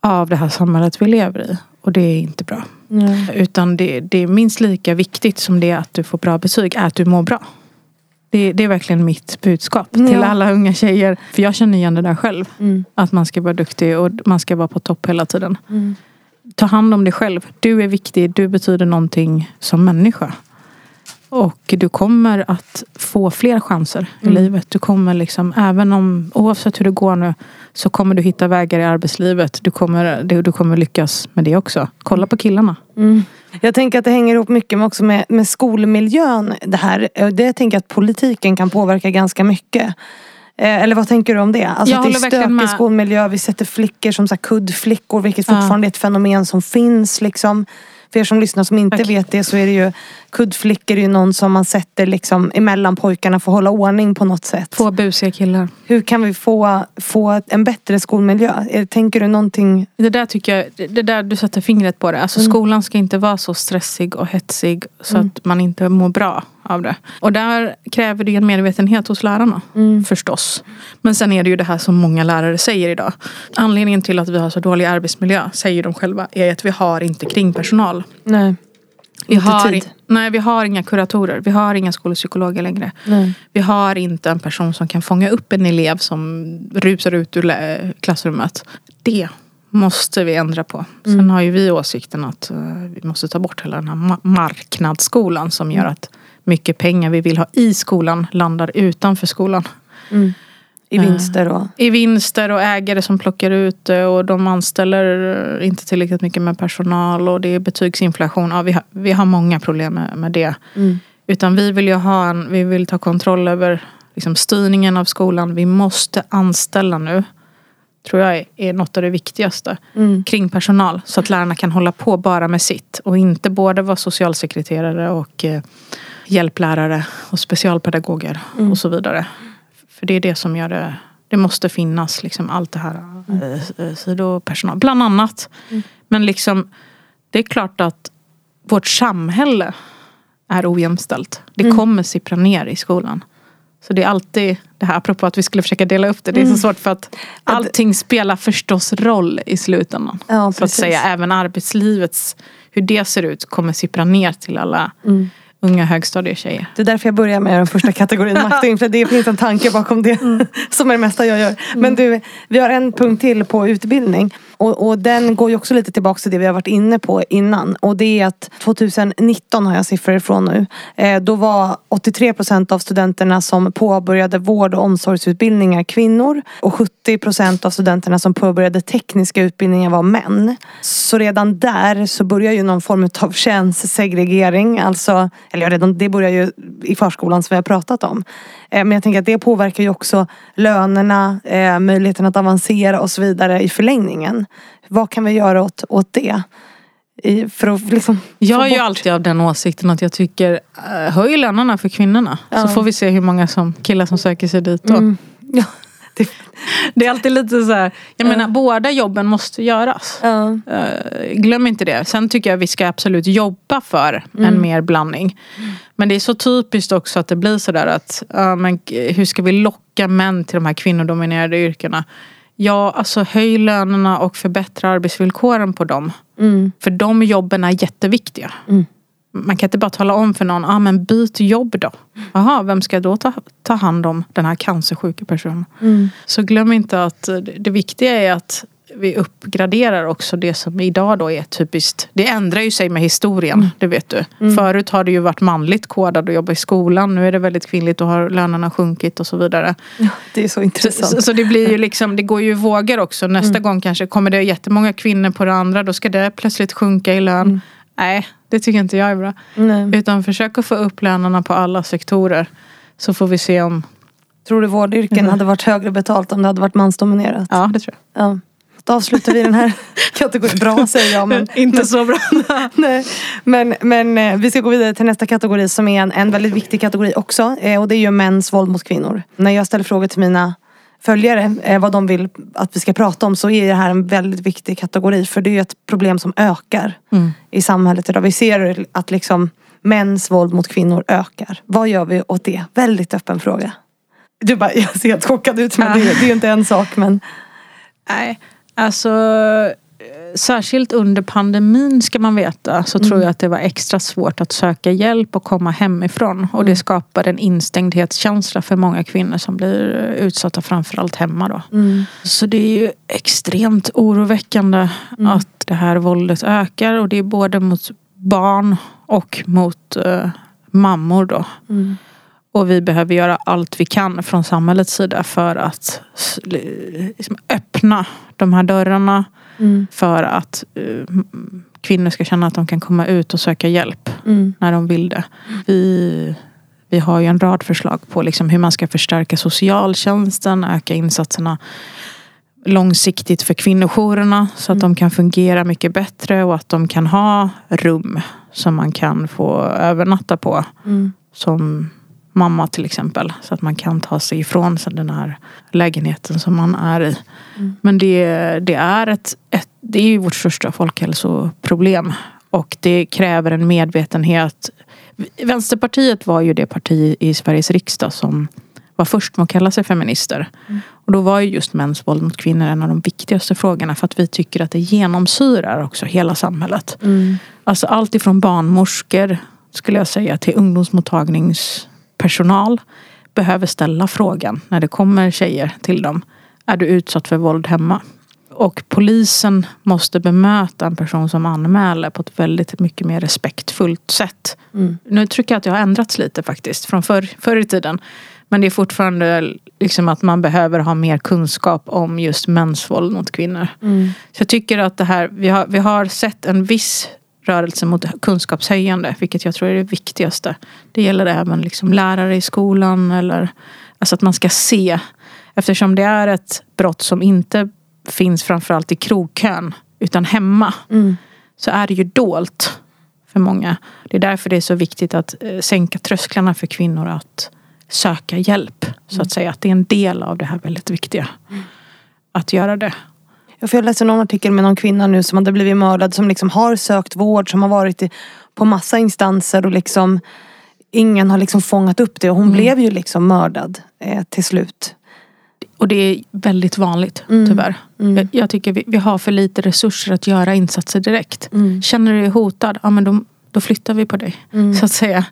Av det här samhället vi lever i. Och det är inte bra. Nej. Utan det, det är minst lika viktigt som det att du får bra betyg, är att du mår bra. Det, det är verkligen mitt budskap till Ja. alla unga tjejer. För jag känner igen det där själv. Mm. Att man ska vara duktig och man ska vara på topp hela tiden. Mm. Ta hand om dig själv. Du är viktig. Du betyder någonting som människa. Och du kommer att få fler chanser i Mm. livet. Du kommer liksom, även om, oavsett hur det går nu, så kommer du hitta vägar i arbetslivet. Du kommer, du, du kommer lyckas med det också. Kolla på killarna. Mm. Jag tänker att det hänger ihop mycket med, också med, med skolmiljön. Det här. Eh, Det jag tänker att politiken kan påverka ganska mycket. Eh, Eller vad tänker du om det? Alltså Jag att det är stökig med. skolmiljö. Vi sätter flickor som så kuddflickor. Vilket Ja. fortfarande är ett fenomen som finns. Liksom. För er som lyssnar som inte Verkligen. vet det så är det ju kuddflickor är ju någon som man sätter liksom emellan pojkarna för att hålla ordning på något sätt. Två busiga killar. Hur kan vi få, få en bättre skolmiljö? Tänker du någonting? Det där tycker jag, det där du sätter fingret på det. Alltså Mm. skolan ska inte vara så stressig och hetsig så Mm. att man inte mår bra av det. Och där kräver det en medvetenhet hos lärarna. Mm. Förstås. Men sen är det ju det här som många lärare säger idag. Anledningen till att vi har så dålig arbetsmiljö, säger de själva, är att vi har inte kringpersonal. Nej. Vi Inte har, tid. nej, vi har inga kuratorer. Vi har inga skolpsykologer längre. Nej. Vi har inte en person som kan fånga upp en elev som rusar ut ur klassrummet. Det måste vi ändra på. Sen Mm. har ju vi åsikten att eh, vi måste ta bort hela den här ma- marknadsskolan som gör att mycket pengar vi vill ha i skolan landar utanför skolan. Mm. I Eh. vinster och... I vinster och ägare som plockar ut det och de anställer inte tillräckligt mycket med personal och det är betygsinflation. Ja, vi, har, vi har många problem med, med det. Mm. Utan vi vill ju ha en, vi vill ta kontroll över liksom, styrningen av skolan. Vi måste anställa nu. Tror jag är, något av det viktigaste. Mm. Kring personal. Så att lärarna kan hålla på bara med sitt. Och inte både vara socialsekreterare och eh, hjälplärare och specialpedagoger Mm. och så vidare. För det är det som gör det. Det måste finnas liksom allt det här eh, eh, sidopersonal. Bland annat. Mm. Men liksom det är klart att vårt samhälle är ojämställt. Det Mm. kommer sippra ner i skolan. Så det är alltid det här apropå att vi skulle försöka dela upp det. Det är Mm. så svårt för att allting spelar förstås roll i slutändan. Ja, Så att säga även arbetslivets, hur det ser ut kommer sippra ner till alla Mm. Unga högstadietjejer. Det är därför jag börjar med den första kategorin, makt och inflytande. Det finns en tanke bakom det. Mm. Som är det mesta jag gör. Men du, vi har en punkt till på utbildning. Och, och den går ju också lite tillbaka till det vi har varit inne på innan. Och det är att 2019 har jag siffror ifrån nu. Eh, då var 83 procent av studenterna som påbörjade vård och omsorgsutbildningar kvinnor. Och 70 procent av studenterna som påbörjade tekniska utbildningar var män. Så redan där så börjar ju någon form av könssegregering. Alltså, eller redan det börjar ju i förskolan som vi har pratat om. Eh, men jag tänker att det påverkar ju också lönerna, eh, möjligheten att avancera och så vidare i förlängningen. Vad kan vi göra åt, åt det? I, för att liksom Jag är ju alltid av den åsikten att jag tycker eh, höj lönerna för kvinnorna. Ja. Så får vi se hur många som, killar som söker sig dit då. Mm. Ja, det, Det är alltid lite så här, jag menar båda jobben måste göras. Eh, glöm inte det. Sen tycker jag vi ska absolut jobba för Mm. en mer blandning. Men det är så typiskt också att det blir sådär att ja, men, hur ska vi locka män till de här kvinnodominerade yrkena? Ja, alltså höj lönerna och förbättra arbetsvillkoren på dem. Mm. För de jobben är jätteviktiga. Mm. Man kan inte bara tala om för någon, ah, men byt jobb då. Jaha, vem ska då ta, ta hand om den här cancersjuka personen? Mm. Så glöm inte att det, viktiga är att vi uppgraderar också det som idag då är typiskt. Det ändrar ju sig med historien, det vet du. Förut har det ju varit manligt kodad att jobba i skolan. Nu är det väldigt kvinnligt och har lönerna sjunkit och så vidare. Ja, det är så intressant. så, så det blir ju liksom, det går ju vågor också. Nästa gång kanske kommer det jättemånga kvinnor på det andra. Då ska det plötsligt sjunka i lön. Nej, det tycker inte jag är bra. Nej. Utan försök att få upp lönerna på alla sektorer. Så får vi se om, Tror du vårdyrken hade varit högre betalt om det hade varit mansdominerat? ja det tror jag. Ja. Då avslutar vi den här kategorin. Bra säger jag men inte så bra. Nej, men, men eh, vi ska gå vidare till nästa kategori som är en, en väldigt viktig kategori också. Eh, och det är ju mäns våld mot kvinnor. När jag ställer frågor till mina följare eh, vad de vill att vi ska prata om så är det här en väldigt viktig kategori. För det är ett problem som ökar Mm. i samhället idag. Vi ser att liksom mäns våld mot kvinnor ökar. Vad gör vi åt det? Väldigt öppen fråga. Du bara, jag ser helt chockad ut men det, är- det är ju inte en sak men Nej, alltså särskilt under pandemin ska man veta så tror jag att det var extra svårt att söka hjälp och komma hemifrån. Och det skapar en instängdhetskänsla för många kvinnor som blir utsatta framförallt hemma då. Så det är ju extremt oroväckande att det här våldet ökar och det är både mot barn och mot eh, mammor då. Och vi behöver göra allt vi kan från samhällets sida för att liksom, öppna de här dörrarna. För att m- kvinnor ska känna att de kan komma ut och söka hjälp när de vill det. Vi, vi har ju en rad förslag på liksom hur man ska förstärka socialtjänsten, öka insatserna långsiktigt för kvinnojourerna så att de kan fungera mycket bättre och att de kan ha rum som man kan få övernatta på. Som mamma till exempel. Så att man kan ta sig ifrån den här lägenheten som man är i. Men det, det är ett, ett det är vårt största folkhälsoproblem. Och det kräver en medvetenhet. Vänsterpartiet var ju det parti i Sveriges riksdag som var först med att kalla sig feminister. Och då var ju just mäns våld mot kvinnor en av de viktigaste frågorna för att vi tycker att det genomsyrar också hela samhället. Alltså allt ifrån barnmorskor skulle jag säga till ungdomsmottagningspersonal behöver ställa frågan när det kommer tjejer till dem. Är du utsatt för våld hemma? Och polisen måste bemöta en person som anmäler på ett väldigt mycket mer respektfullt sätt. Nu tycker jag att det har ändrats lite faktiskt från förr, förr i tiden. Men det är fortfarande liksom att man behöver ha mer kunskap om just mäns våld mot kvinnor. Så jag tycker att det här, vi har, vi har sett en viss rörelse mot kunskapshöjande, vilket jag tror är det viktigaste. Det gäller även liksom lärare i skolan eller alltså att man ska se. Eftersom det är ett brott som inte finns framförallt i krogkön utan hemma. Så är det ju dolt för många. Det är därför det är så viktigt att eh, sänka trösklarna för kvinnor att söka hjälp. Så att säga att det är en del av det här väldigt viktiga. Att göra det. För Jag läste någon artikel med någon kvinna nu som hade blivit mördad som liksom har sökt vård, som har varit i, på massa instanser och liksom ingen har liksom fångat upp det och hon blev ju liksom mördad eh, till slut. Och det är väldigt vanligt tyvärr. Jag, jag tycker vi, vi har för lite resurser att göra insatser direkt. Känner du dig hotad, ja men då, då flyttar vi på dig. Mm. Så att säga.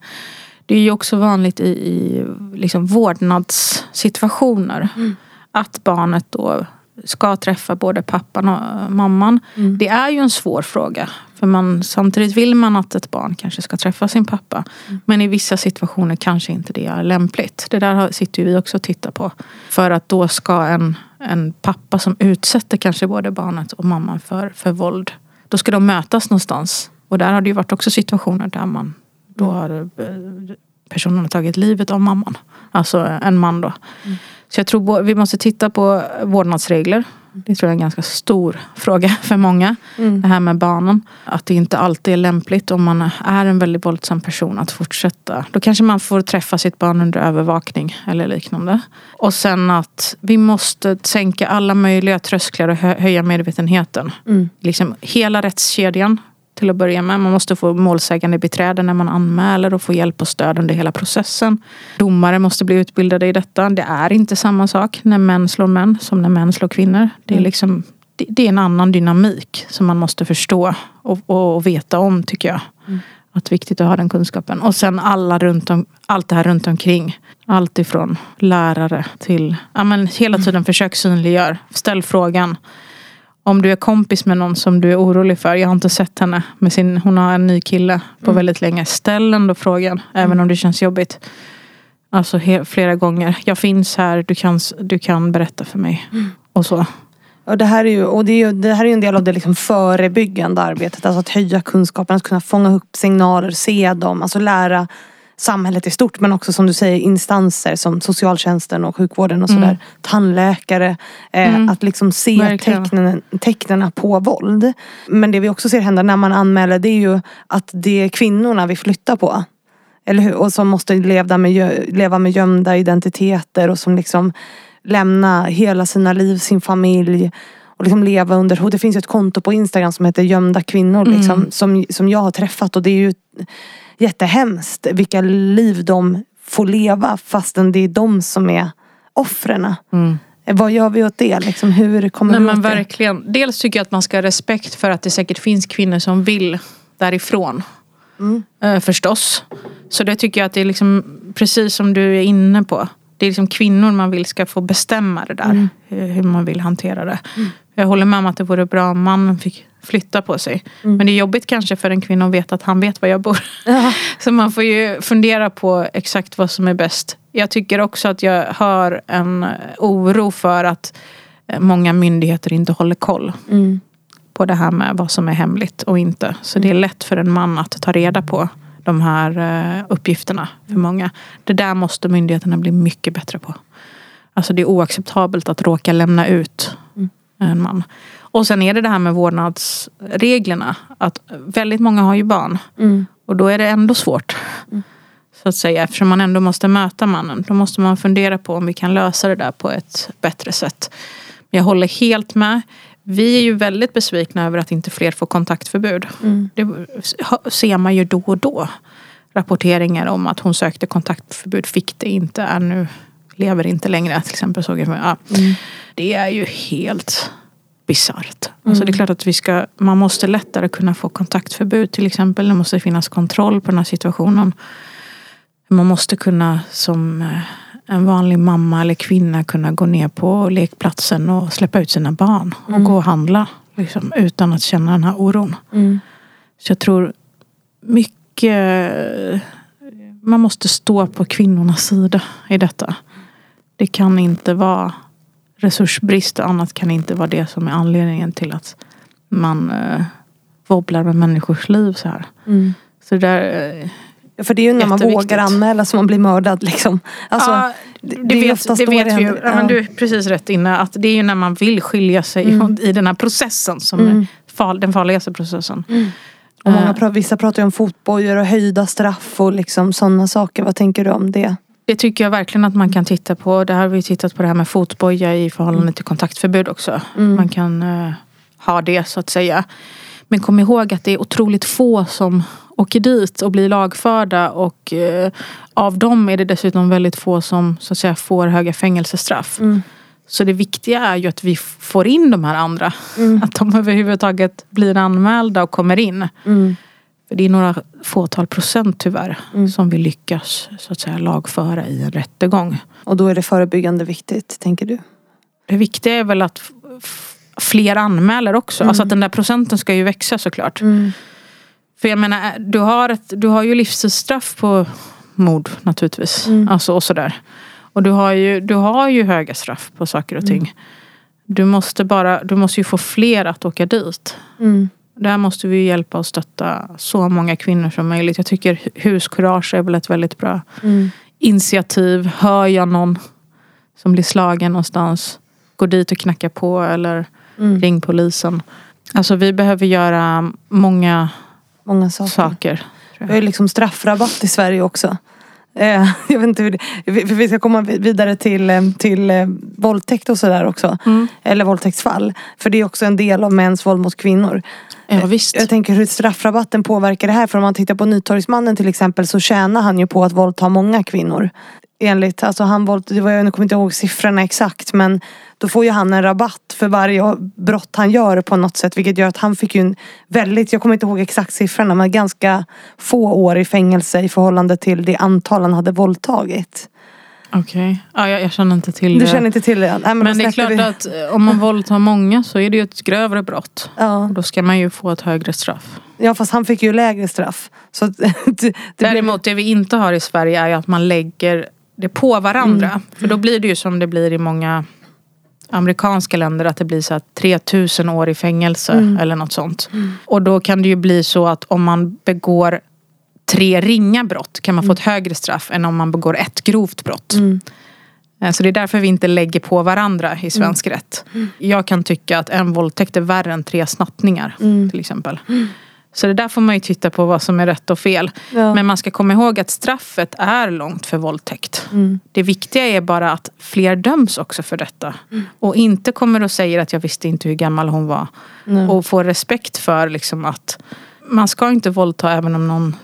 Det är ju också vanligt i, i liksom vårdnadssituationer. Mm. Att barnet då ska träffa både pappan och mamman. Mm. Det är ju en svår fråga. För man, samtidigt vill man att ett barn kanske ska träffa sin pappa. Mm. Men i vissa situationer kanske inte det är lämpligt. Det där sitter ju vi också och tittar på. För att då ska en, en pappa som utsätter kanske både barnet och mamman för, för våld. Då ska de mötas någonstans. Och där har det ju varit också situationer där man då har eh, personen har tagit livet av mamman. Alltså en man då. Så jag tror vi måste titta på vårdnadsregler. Det tror jag är en ganska stor fråga för många. Mm. Det här med barnen. Att det inte alltid är lämpligt om man är en väldigt våldsam person att fortsätta. Då kanske man får träffa sitt barn under övervakning eller liknande. Och sen att vi måste sänka alla möjliga trösklar och hö- höja medvetenheten. Mm. Liksom hela rättskedjan till att börja med. Man måste få målsägande beträde när man anmäler och få hjälp och stöd under hela processen. Domare måste bli utbildade i detta. Det är inte samma sak när män slår män som när män slår kvinnor. Det är, Mm. liksom, det, det är en annan dynamik som man måste förstå och, och, och veta om tycker jag. Mm. Att viktigt att ha den kunskapen. Och sen alla runt om, allt det här runt omkring. Allt ifrån lärare till, ja men hela tiden försök synliggör. Ställ frågan. Om du är kompis med någon som du är orolig för. Jag har inte sett henne. Med sin, hon har en ny kille på Mm. väldigt länge. Ställ ändå frågan. Även om det känns jobbigt. Alltså flera gånger. Jag finns här. Du kan, du kan berätta för mig. Mm. Och så. Och det här är ju, och det är ju, det här är en del av det liksom förebyggande arbetet. Alltså att höja kunskapen, att kunna fånga upp signaler, se dem. Alltså lära samhället i stort. Men också som du säger instanser som socialtjänsten och sjukvården och sådär. Mm. Tandläkare. Eh, Mm. Att liksom se Verkligen. tecknen, på våld. Men det vi också ser hända när man anmäler det är ju att det är kvinnorna vi flyttar på. Eller hur? Och som måste leva med, leva med gömda identiteter och som liksom lämna hela sina liv, sin familj och liksom leva under hot. Det finns ett konto på Instagram som heter gömda kvinnor liksom, Mm. som, som jag har träffat och det är ju jättehemskt vilka liv de får leva fastän det är de som är offren. Mm. Vad gör vi åt det? Liksom, hur kommer Nej, vi men åt det? verkligen. Dels tycker jag att man ska ha respekt för att det säkert finns kvinnor som vill därifrån. Mm. Eh, förstås. Så det tycker jag att det är liksom precis som du är inne på. Det är liksom kvinnor man vill ska få bestämma det där. Mm. Hur, hur man vill hantera det. Jag håller med om att det vore bra om mannen fick flytta på sig. Mm. Men det är jobbigt kanske för en kvinna att veta att han vet var jag bor. Ja. Så man får ju fundera på exakt vad som är bäst. Jag tycker också att jag hör en oro för att eh, många myndigheter inte håller koll Mm. på det här med vad som är hemligt och inte. Så det är lätt för en man att ta reda på de här eh, uppgifterna för många. Det där måste myndigheterna bli mycket bättre på. Alltså det är oacceptabelt att råka lämna ut Mm. en man. Och sen är det det här med vårdnadsreglerna. Att väldigt många har ju barn. Mm. Och då är det ändå svårt. Mm. Så att säga. Eftersom man ändå måste möta mannen. Då måste man fundera på om vi kan lösa det där på ett bättre sätt. Men jag håller helt med. Vi är ju väldigt besvikna över att inte fler får kontaktförbud. Mm. Det ser man ju då och då. Rapporteringar om att hon sökte kontaktförbud, fick det inte, är nu lever inte längre. Till exempel såg jag. Ja. Mm. Det är ju helt bisarrt. Alltså det är klart att vi ska, man måste lättare kunna få kontaktförbud till exempel. Det måste finnas kontroll på den här situationen. Man måste kunna som eh, en vanlig mamma eller kvinna kunna gå ner på lekplatsen och släppa ut sina barn. Och Mm. gå och handla. Liksom, utan att känna den här oron. Mm. Så jag tror mycket man måste stå på kvinnornas sida i detta. Det kan inte vara resursbrist och annat kan inte vara det som är anledningen till att man eh, wobblar med människors liv så här. Mm. Så där, eh, Ja, för det är ju när man vågar anmäla som man blir mördad liksom. Alltså, ja, det- det, vet, det vet det vi ju. Ja, men du är precis rätt inne. Att det är ju när man vill skilja sig Mm. i den här processen som Mm. är far, den farligaste processen. Och många, Eh. vissa pratar ju om fotbojor och höjda straff och liksom sådana saker. Vad tänker du om det? Det tycker jag verkligen att man kan titta på. Det här har vi tittat på det här med fotboja i förhållande till kontaktförbud också. Mm. Man kan eh, ha det så att säga. Men kom ihåg att det är otroligt få som åker dit och blir lagförda och eh, av dem är det dessutom väldigt få som så att säga får höga fängelsestraff. Mm. Så det viktiga är ju att vi får in de här andra. Mm. Att de överhuvudtaget blir anmälda och kommer in. Mm. För det är några fåtal procent tyvärr Mm. som vi lyckas så att säga lagföra i en rättegång. Och då är det förebyggande viktigt, tänker du? Det viktiga är väl att fler anmäler också. Mm. Alltså att den där procenten ska ju växa såklart. För jag menar, du har, ett, du har ju livstidsstraff på mord naturligtvis. Mm. Alltså och sådär. Och du har, ju, du har ju höga straff på saker och ting. Mm. Du måste, bara, du måste ju få fler att åka dit. Där måste vi hjälpa och stötta så många kvinnor som möjligt. Jag tycker huskurage är väl ett väldigt bra Mm. initiativ. Hör jag någon som blir slagen någonstans, gå dit och knacka på eller Mm. ring polisen. Alltså vi behöver göra många Många saker. saker. Vi har ju liksom straffrabatt i Sverige också. Eh, jag vet inte hur det, för vi ska komma vidare till, eh, till eh, våldtäkt och sådär också. Mm. Eller våldtäktsfall. För det är också en del av mäns våld mot kvinnor. Ja, visst. Jag tänker hur straffrabatten påverkar det här. För om man tittar på Nytorgsmannen till exempel så tjänar han ju på att våldta många kvinnor. Enligt, alltså han våld, det var, jag kommer inte ihåg siffrorna exakt men då får ju han en rabatt för varje brott han gör på något sätt. Vilket gör att han fick ju en väldigt, jag kommer inte ihåg exakt siffrorna men ganska få år i fängelse i förhållande till det antal han hade våldtagit. Okej. Ja, jag, jag känner inte till Du det. känner inte till det? Nej, men men det är klart vi. att eh, om man våldtar många så är det ju ett grövre brott. Ja. Då ska man ju få ett högre straff. ja fast han fick ju lägre straff. Så att, det, Däremot det vi inte har i Sverige är ju att man lägger det på varandra. Mm. För då blir det ju som det blir i många amerikanska länder att det blir så att 3000 år i fängelse Mm. eller något sånt. Och då kan det ju bli så att om man begår tre ringa brott kan man få ett högre straff än om man begår ett grovt brott. Mm. Eh, Så det är därför vi inte lägger på varandra i svensk rätt. Jag kan tycka att en våldtäkt är värre än tre snattningar Mm. till exempel. Så det där får man ju titta på vad som är rätt och fel. Ja. Men man ska komma ihåg att straffet är långt för våldtäkt. Mm. Det viktiga är bara att fler döms också för detta. Och inte kommer och säger att jag visste inte hur gammal hon var. Nej. Och får respekt för liksom att man ska inte våldta även om någon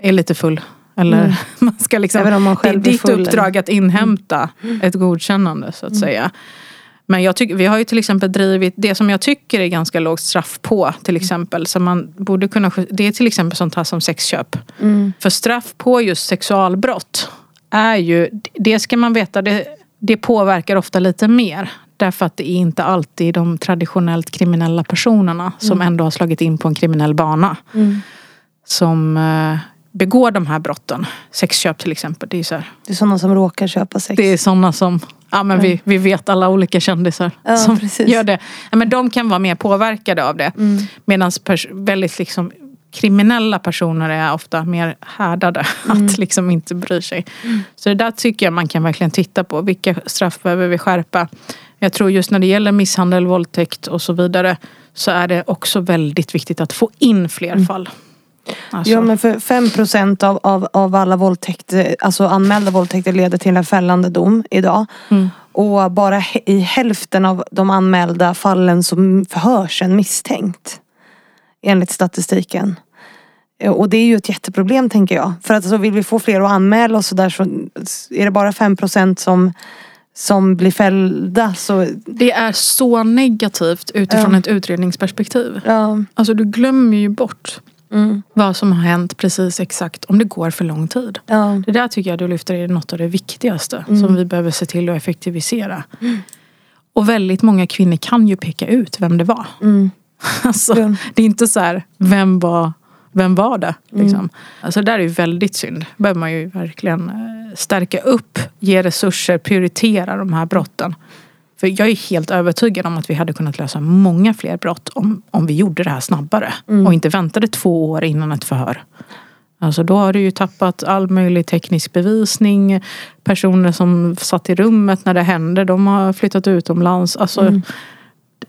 är lite full. Eller Mm. man ska liksom, Även om man det är själv ditt full, uppdrag att inhämta ett godkännande så att säga. Men jag tycker, vi har ju till exempel drivit det som jag tycker är ganska lågt straff på till exempel. Som man borde kunna, det är till exempel sånt här som sexköp. Mm. För straff på just sexualbrott är ju, det ska man veta, det, det påverkar ofta lite mer. Därför att det är inte alltid de traditionellt kriminella personerna som ändå har slagit in på en kriminell bana. Mm. Som eh, begår de här brotten. Sexköp till exempel. Det är, så här, Det är sådana som råkar köpa sex. det är sådana som, ja men vi, vi vet alla olika kändisar Ja, som precis. gör det. Ja, men de kan vara mer påverkade av det. Mm. Medan väldigt liksom kriminella personer är ofta mer härdade. Att liksom inte bry sig. Så det där tycker jag man kan verkligen titta på. Vilka straff behöver vi skärpa? Jag tror just när det gäller misshandel, våldtäkt och så vidare. Så är det också väldigt viktigt att få in fler fall. Alltså, Ja men för 5% av, av, av alla våldtäkter, alltså anmälda våldtäkter leder till en fällande dom idag. Mm. Och bara i hälften av de anmälda fallen så förhörs en misstänkt. Enligt statistiken. Och det är ju ett jätteproblem tänker jag. För att alltså, vill vi få fler att anmäla och sådär så är det bara 5% som, som blir fällda. Så Det är så negativt utifrån Ja. ett utredningsperspektiv. ja. Alltså du glömmer ju bort Mm, vad som har hänt precis exakt om det går för lång tid. ja. Det där tycker jag du lyfter är något av det viktigaste Mm. som vi behöver se till att effektivisera. Och väldigt många kvinnor kan ju peka ut vem det var. Mm. Alltså, det är inte så här, vem var, vem var det? Mm. Liksom. Alltså, det där är ju väldigt synd. Behöver man ju verkligen eh, stärka upp, ge resurser, prioritera de här brotten. För jag är helt övertygad om att vi hade kunnat lösa många fler brott om, om vi gjorde det här snabbare. Mm. Och inte väntade två år innan ett förhör. Alltså då har du ju tappat all möjlig teknisk bevisning. Personer som satt i rummet när det hände, de har flyttat utomlands. Alltså, Mm.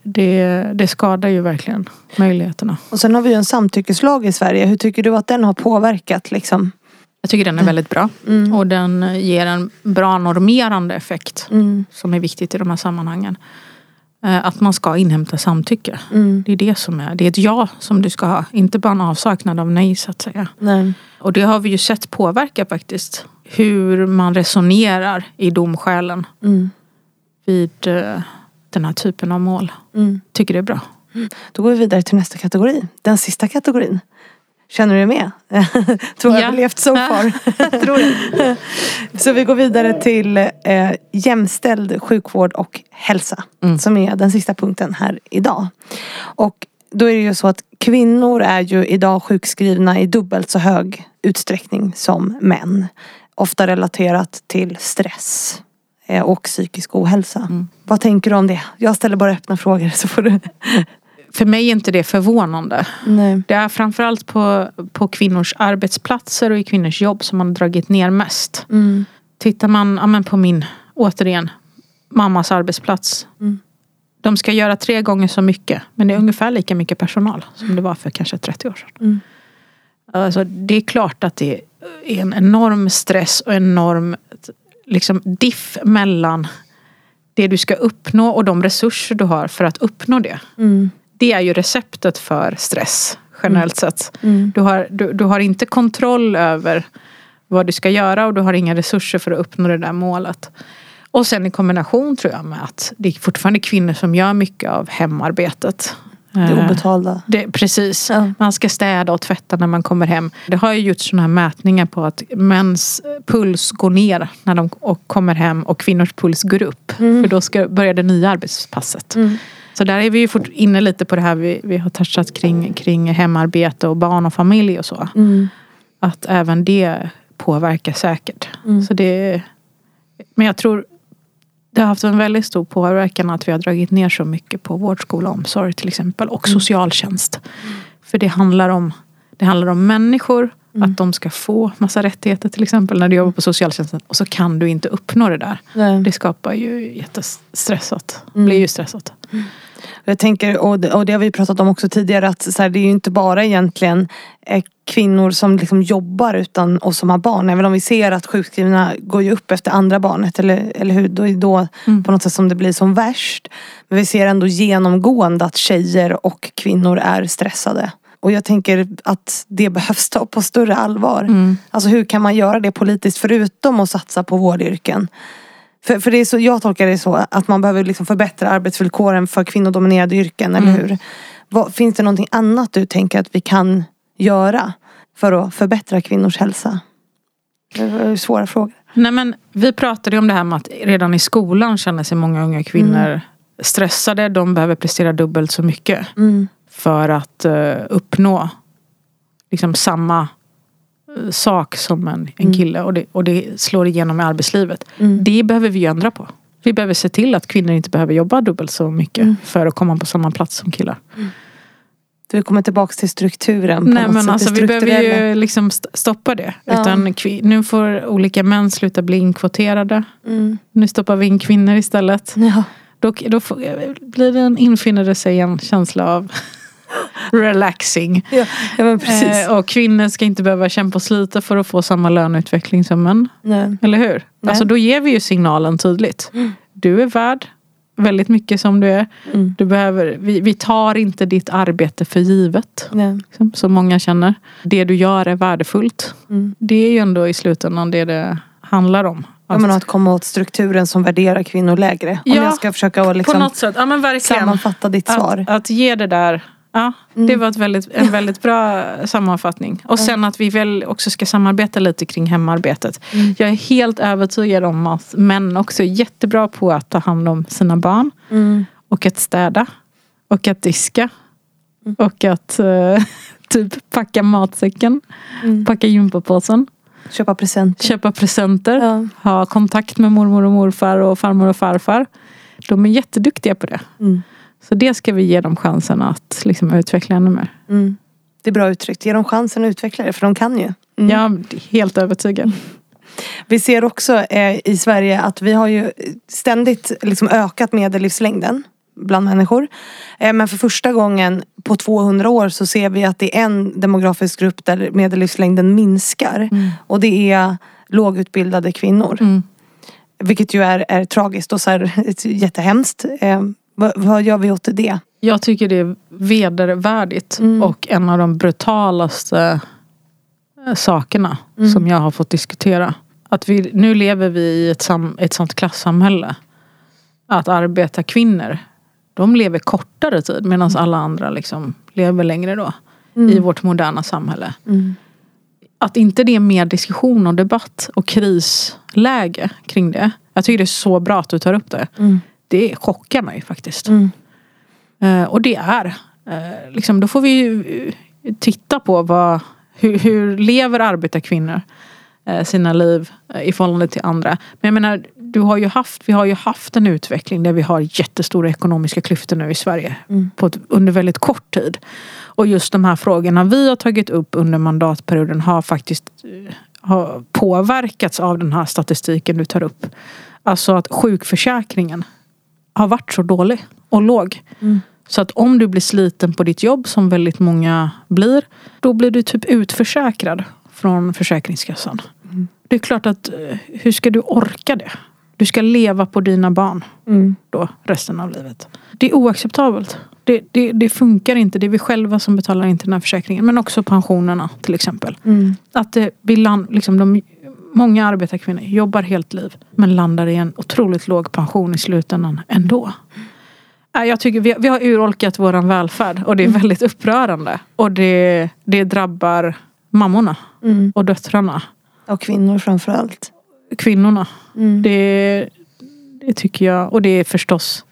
det, det skadar ju verkligen möjligheterna. Och sen har vi ju en samtyckeslag i Sverige. Hur tycker du att den har påverkat liksom? Jag tycker den är väldigt bra. Mm. Och den ger en bra normerande effekt. Mm. Som är viktigt i de här sammanhangen. Eh, Att man ska inhämta samtycke. Mm. Det är det som är. Det är ett ja som du ska ha. Inte bara en avsaknad av nej så att säga. Nej. Och det har vi ju sett påverka faktiskt. Hur man resonerar i domskälen Mm. vid eh, den här typen av mål. Mm. Tycker det är bra. Då går vi vidare till nästa kategori. Den sista kategorin. Känner du med? Tror jag Ja. överlevt so far. Så vi går vidare till eh, jämställd sjukvård och hälsa. Mm. Som är den sista punkten här idag. Och då är det ju så att kvinnor är ju idag sjukskrivna i dubbelt så hög utsträckning som män. Ofta relaterat till stress eh, och psykisk ohälsa. Mm. Vad tänker du om det? Jag ställer bara öppna frågor så får du... För mig är inte det förvånande. Nej. Det är framförallt på, på kvinnors arbetsplatser och i kvinnors jobb som man har dragit ner mest. Mm. Tittar man ja, men på min, återigen, mammas arbetsplats. Mm. De ska göra tre gånger så mycket. Men det är ungefär lika mycket personal som det var för kanske 30 år sedan. Mm. Alltså, det är klart att det är en enorm stress och enorm liksom, diff mellan det du ska uppnå och de resurser du har för att uppnå det. Mm. Det är ju receptet för stress generellt sett. Mm. Du har, du, du har inte kontroll över vad du ska göra och du har inga resurser för att uppnå det där målet. Och sen i kombination tror jag med att det är fortfarande kvinnor som gör mycket av hemarbetet. Det Eh, obetalda. det, precis. Ja. Man ska städa och tvätta när man kommer hem. Det har ju gjorts sådana här mätningar på att mäns puls går ner när de kommer hem och kvinnors puls går upp. Mm. För då ska börja det nya arbetspasset. Så där är vi ju fort inne lite på det här vi, vi har touchat kring, kring hemarbete och barn och familj och så. Mm. Att även det påverkar säkert. Mm. Så det, men jag tror det har haft en väldigt stor påverkan att vi har dragit ner så mycket på vård, skola omsorg till exempel. Och Mm. socialtjänst. För det handlar om, det handlar om människor. Mm. Att de ska få massa rättigheter till exempel när du jobbar på socialtjänsten. Och så kan du inte uppnå det där. Nej. Det skapar ju jättestressat. Mm. blir ju stressat. Jag tänker, och det, och det har vi pratat om också tidigare, att så här, det är ju inte bara egentligen eh, kvinnor som liksom jobbar utan, och som har barn. Även om vi ser att sjukskrivna går ju upp efter andra barnet, eller, eller hur? Då är då Mm. på något sätt som det blir som värst. Men vi ser ändå genomgående att tjejer och kvinnor är stressade. Och jag tänker att det behövs ta på större allvar. Mm. Alltså hur kan man göra det politiskt förutom att satsa på vårdyrken? För, för det är så, jag tolkar det så att man behöver liksom förbättra arbetsvillkoren för kvinnodominerade yrken, eller Mm. hur? Vad, finns det någonting annat du tänker att vi kan göra för att förbättra kvinnors hälsa? Det var svåra frågor. Nej, men vi pratade ju om det här med att redan i skolan känner sig många unga kvinnor stressade. De behöver prestera dubbelt så mycket. Mm. för att eh, uppnå liksom samma eh, sak som en, en Mm. kille och det, och det slår igenom i arbetslivet. Mm. Det behöver vi ju ändra på. Vi behöver se till att kvinnor inte behöver jobba dubbelt så mycket Mm. för att komma på samma plats som killar. Du kommer tillbaka till strukturen Nej men alltså vi behöver ju liksom st- stoppa det. Ja. Utan nu får olika män sluta bli inkvoterade. Mm. Nu stoppar vi in kvinnor istället. Ja. Då, då får, blir det en, infinner det sig en känsla av relaxing. Ja, ja. Eh, och kvinnor ska inte behöva kämpa och slita för att få samma löneutveckling som män. Nej. Eller hur? Nej. Alltså då ger vi ju signalen tydligt. Du är värd väldigt mycket som du är. Mm. Du behöver, vi, vi tar inte ditt arbete för givet. Liksom, som många känner. Det du gör är värdefullt. Mm. Det är ju ändå i slutändan det det handlar om. Ja, men att komma åt strukturen som värderar kvinnor lägre. Om Ja, jag ska försöka att på liksom något sätt, ja men verkligen. sammanfatta ditt svar. Att, att ge det där. Ja, det Mm. var väldigt, en väldigt bra sammanfattning. Och sen att vi väl också ska samarbeta lite kring hemarbetet. Mm. Jag är helt övertygad om att män också är jättebra på att ta hand om sina barn. Mm. Och att städa. Och att diska. Och att eh, typ packa matsäcken. Packa gympapåsen. Köpa presenter. Köpa presenter. Ja. Ha kontakt med mormor och morfar och farmor och farfar. De är jätteduktiga på det. Mm. Så det ska vi ge dem chansen att liksom utveckla ännu mer. Mm. Det är bra uttryckt. Ge dem chansen att utveckla det, för de kan ju. Mm. Är helt övertygad. Vi ser också eh, i Sverige att vi har ju ständigt liksom ökat medellivslängden bland människor. Eh, men för första gången på 200 år så ser vi att det är en demografisk grupp där medellivslängden minskar. Och det är lågutbildade kvinnor. Mm. Vilket ju är, är tragiskt och så här, jättehemskt. Eh, vad, vad gör vi åt det? Jag tycker det är vedervärdigt Mm. och en av de brutalaste eh, sakerna Mm. som jag har fått diskutera. Att vi, nu lever vi i ett, sam, ett sånt klassamhälle. Att arbetarkvinnor, de lever kortare tid medan alla andra liksom lever längre då. i vårt moderna samhälle. Att inte det är mer diskussion och debatt och krisläge kring det. Jag tycker det är så bra att du tar upp det. Det chockar mig faktiskt. Eh, och det är. Eh, liksom, då får vi ju eh, titta på vad, hur, hur lever arbetarkvinnor eh, sina liv eh, i förhållande till andra. Men jag menar, du har ju haft, vi har ju haft en utveckling där vi har jättestora ekonomiska klyftor nu i Sverige. På ett, under väldigt kort tid. Och just de här frågorna vi har tagit upp under mandatperioden har faktiskt eh, har påverkats av den här statistiken du tar upp. Alltså att sjukförsäkringen har varit så dålig och låg. Så att om du blir sliten på ditt jobb, som väldigt många blir, då blir du typ utförsäkrad från Försäkringskassan. Det är klart att, eh, hur ska du orka det? Du ska leva på dina barn då resten av livet. Det är oacceptabelt. Det, det, det funkar inte. Det är vi själva som betalar in till den här försäkringen. Men också pensionerna till exempel. Att det, vi land, liksom de, många arbetarkvinnor jobbar helt liv men landar i en otroligt låg pension i slutändan ändå. Ja, Jag tycker vi, vi har urholkat våran välfärd och det är väldigt upprörande. Och det, det drabbar mammorna och döttrarna. Och kvinnor framförallt. Kvinnorna. Det, det tycker jag. Och det är förstås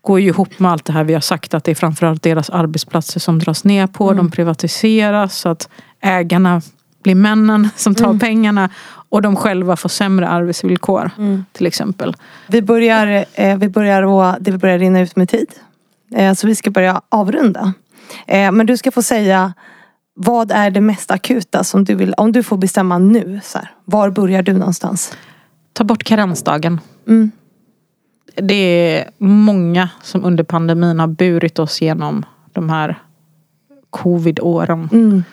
går ju ihop med allt det här vi har sagt att det är framförallt deras arbetsplatser som dras ner på. De privatiseras så att ägarna blir männen som tar pengarna och de själva får sämre arbetsvillkor. Till exempel. Vi börjar, eh, vi börjar och det börjar rinna ut med tid. Eh, så vi ska börja avrunda. Eh, men du ska få säga vad är det mest akuta som du vill, om du får bestämma nu. Så här, var börjar du någonstans? Ta bort karensdagen. Mm. Det är många som under pandemin har burit oss genom de här covid-åren. Mm.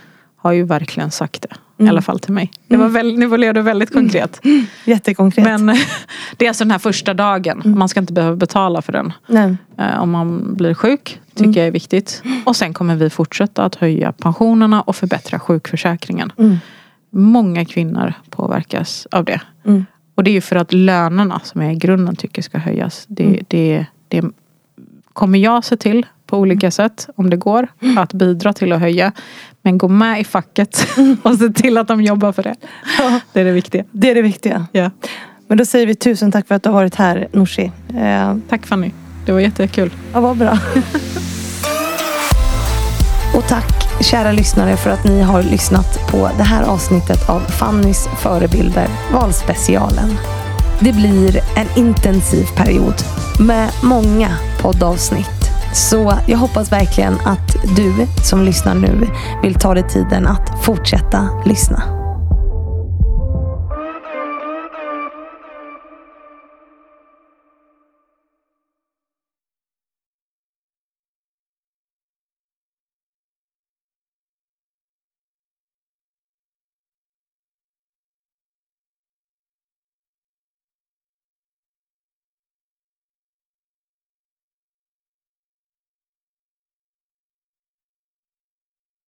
Har ju verkligen sagt det. I alla fall till mig. Det var väl, nu blev det väldigt konkret. Jättekonkret. Men det är alltså den här första dagen. Man ska inte behöva betala för den. Nej. eh, Om man blir sjuk. Tycker jag är viktigt. Och sen kommer vi fortsätta att höja pensionerna och förbättra sjukförsäkringen. Många kvinnor påverkas av det. Mm. Och det är ju för att lönerna som jag i grunden tycker ska höjas. Det, det, det kommer jag se till på olika sätt om det går. Att bidra till att höja. Men gå med i facket och se till att de jobbar för det. Det är det viktiga. Det är det viktiga. Ja. Men då säger vi tusen tack för att du har varit här Nooshi. Eh, Tack Fanny. Det var jättekul. ja, vad bra. Och tack kära lyssnare för att ni har lyssnat på det här avsnittet av Fannys förebilder, valspecialen. Det blir en intensiv period med många poddavsnitt. Så jag hoppas verkligen att du som lyssnar nu vill ta dig tiden att fortsätta lyssna.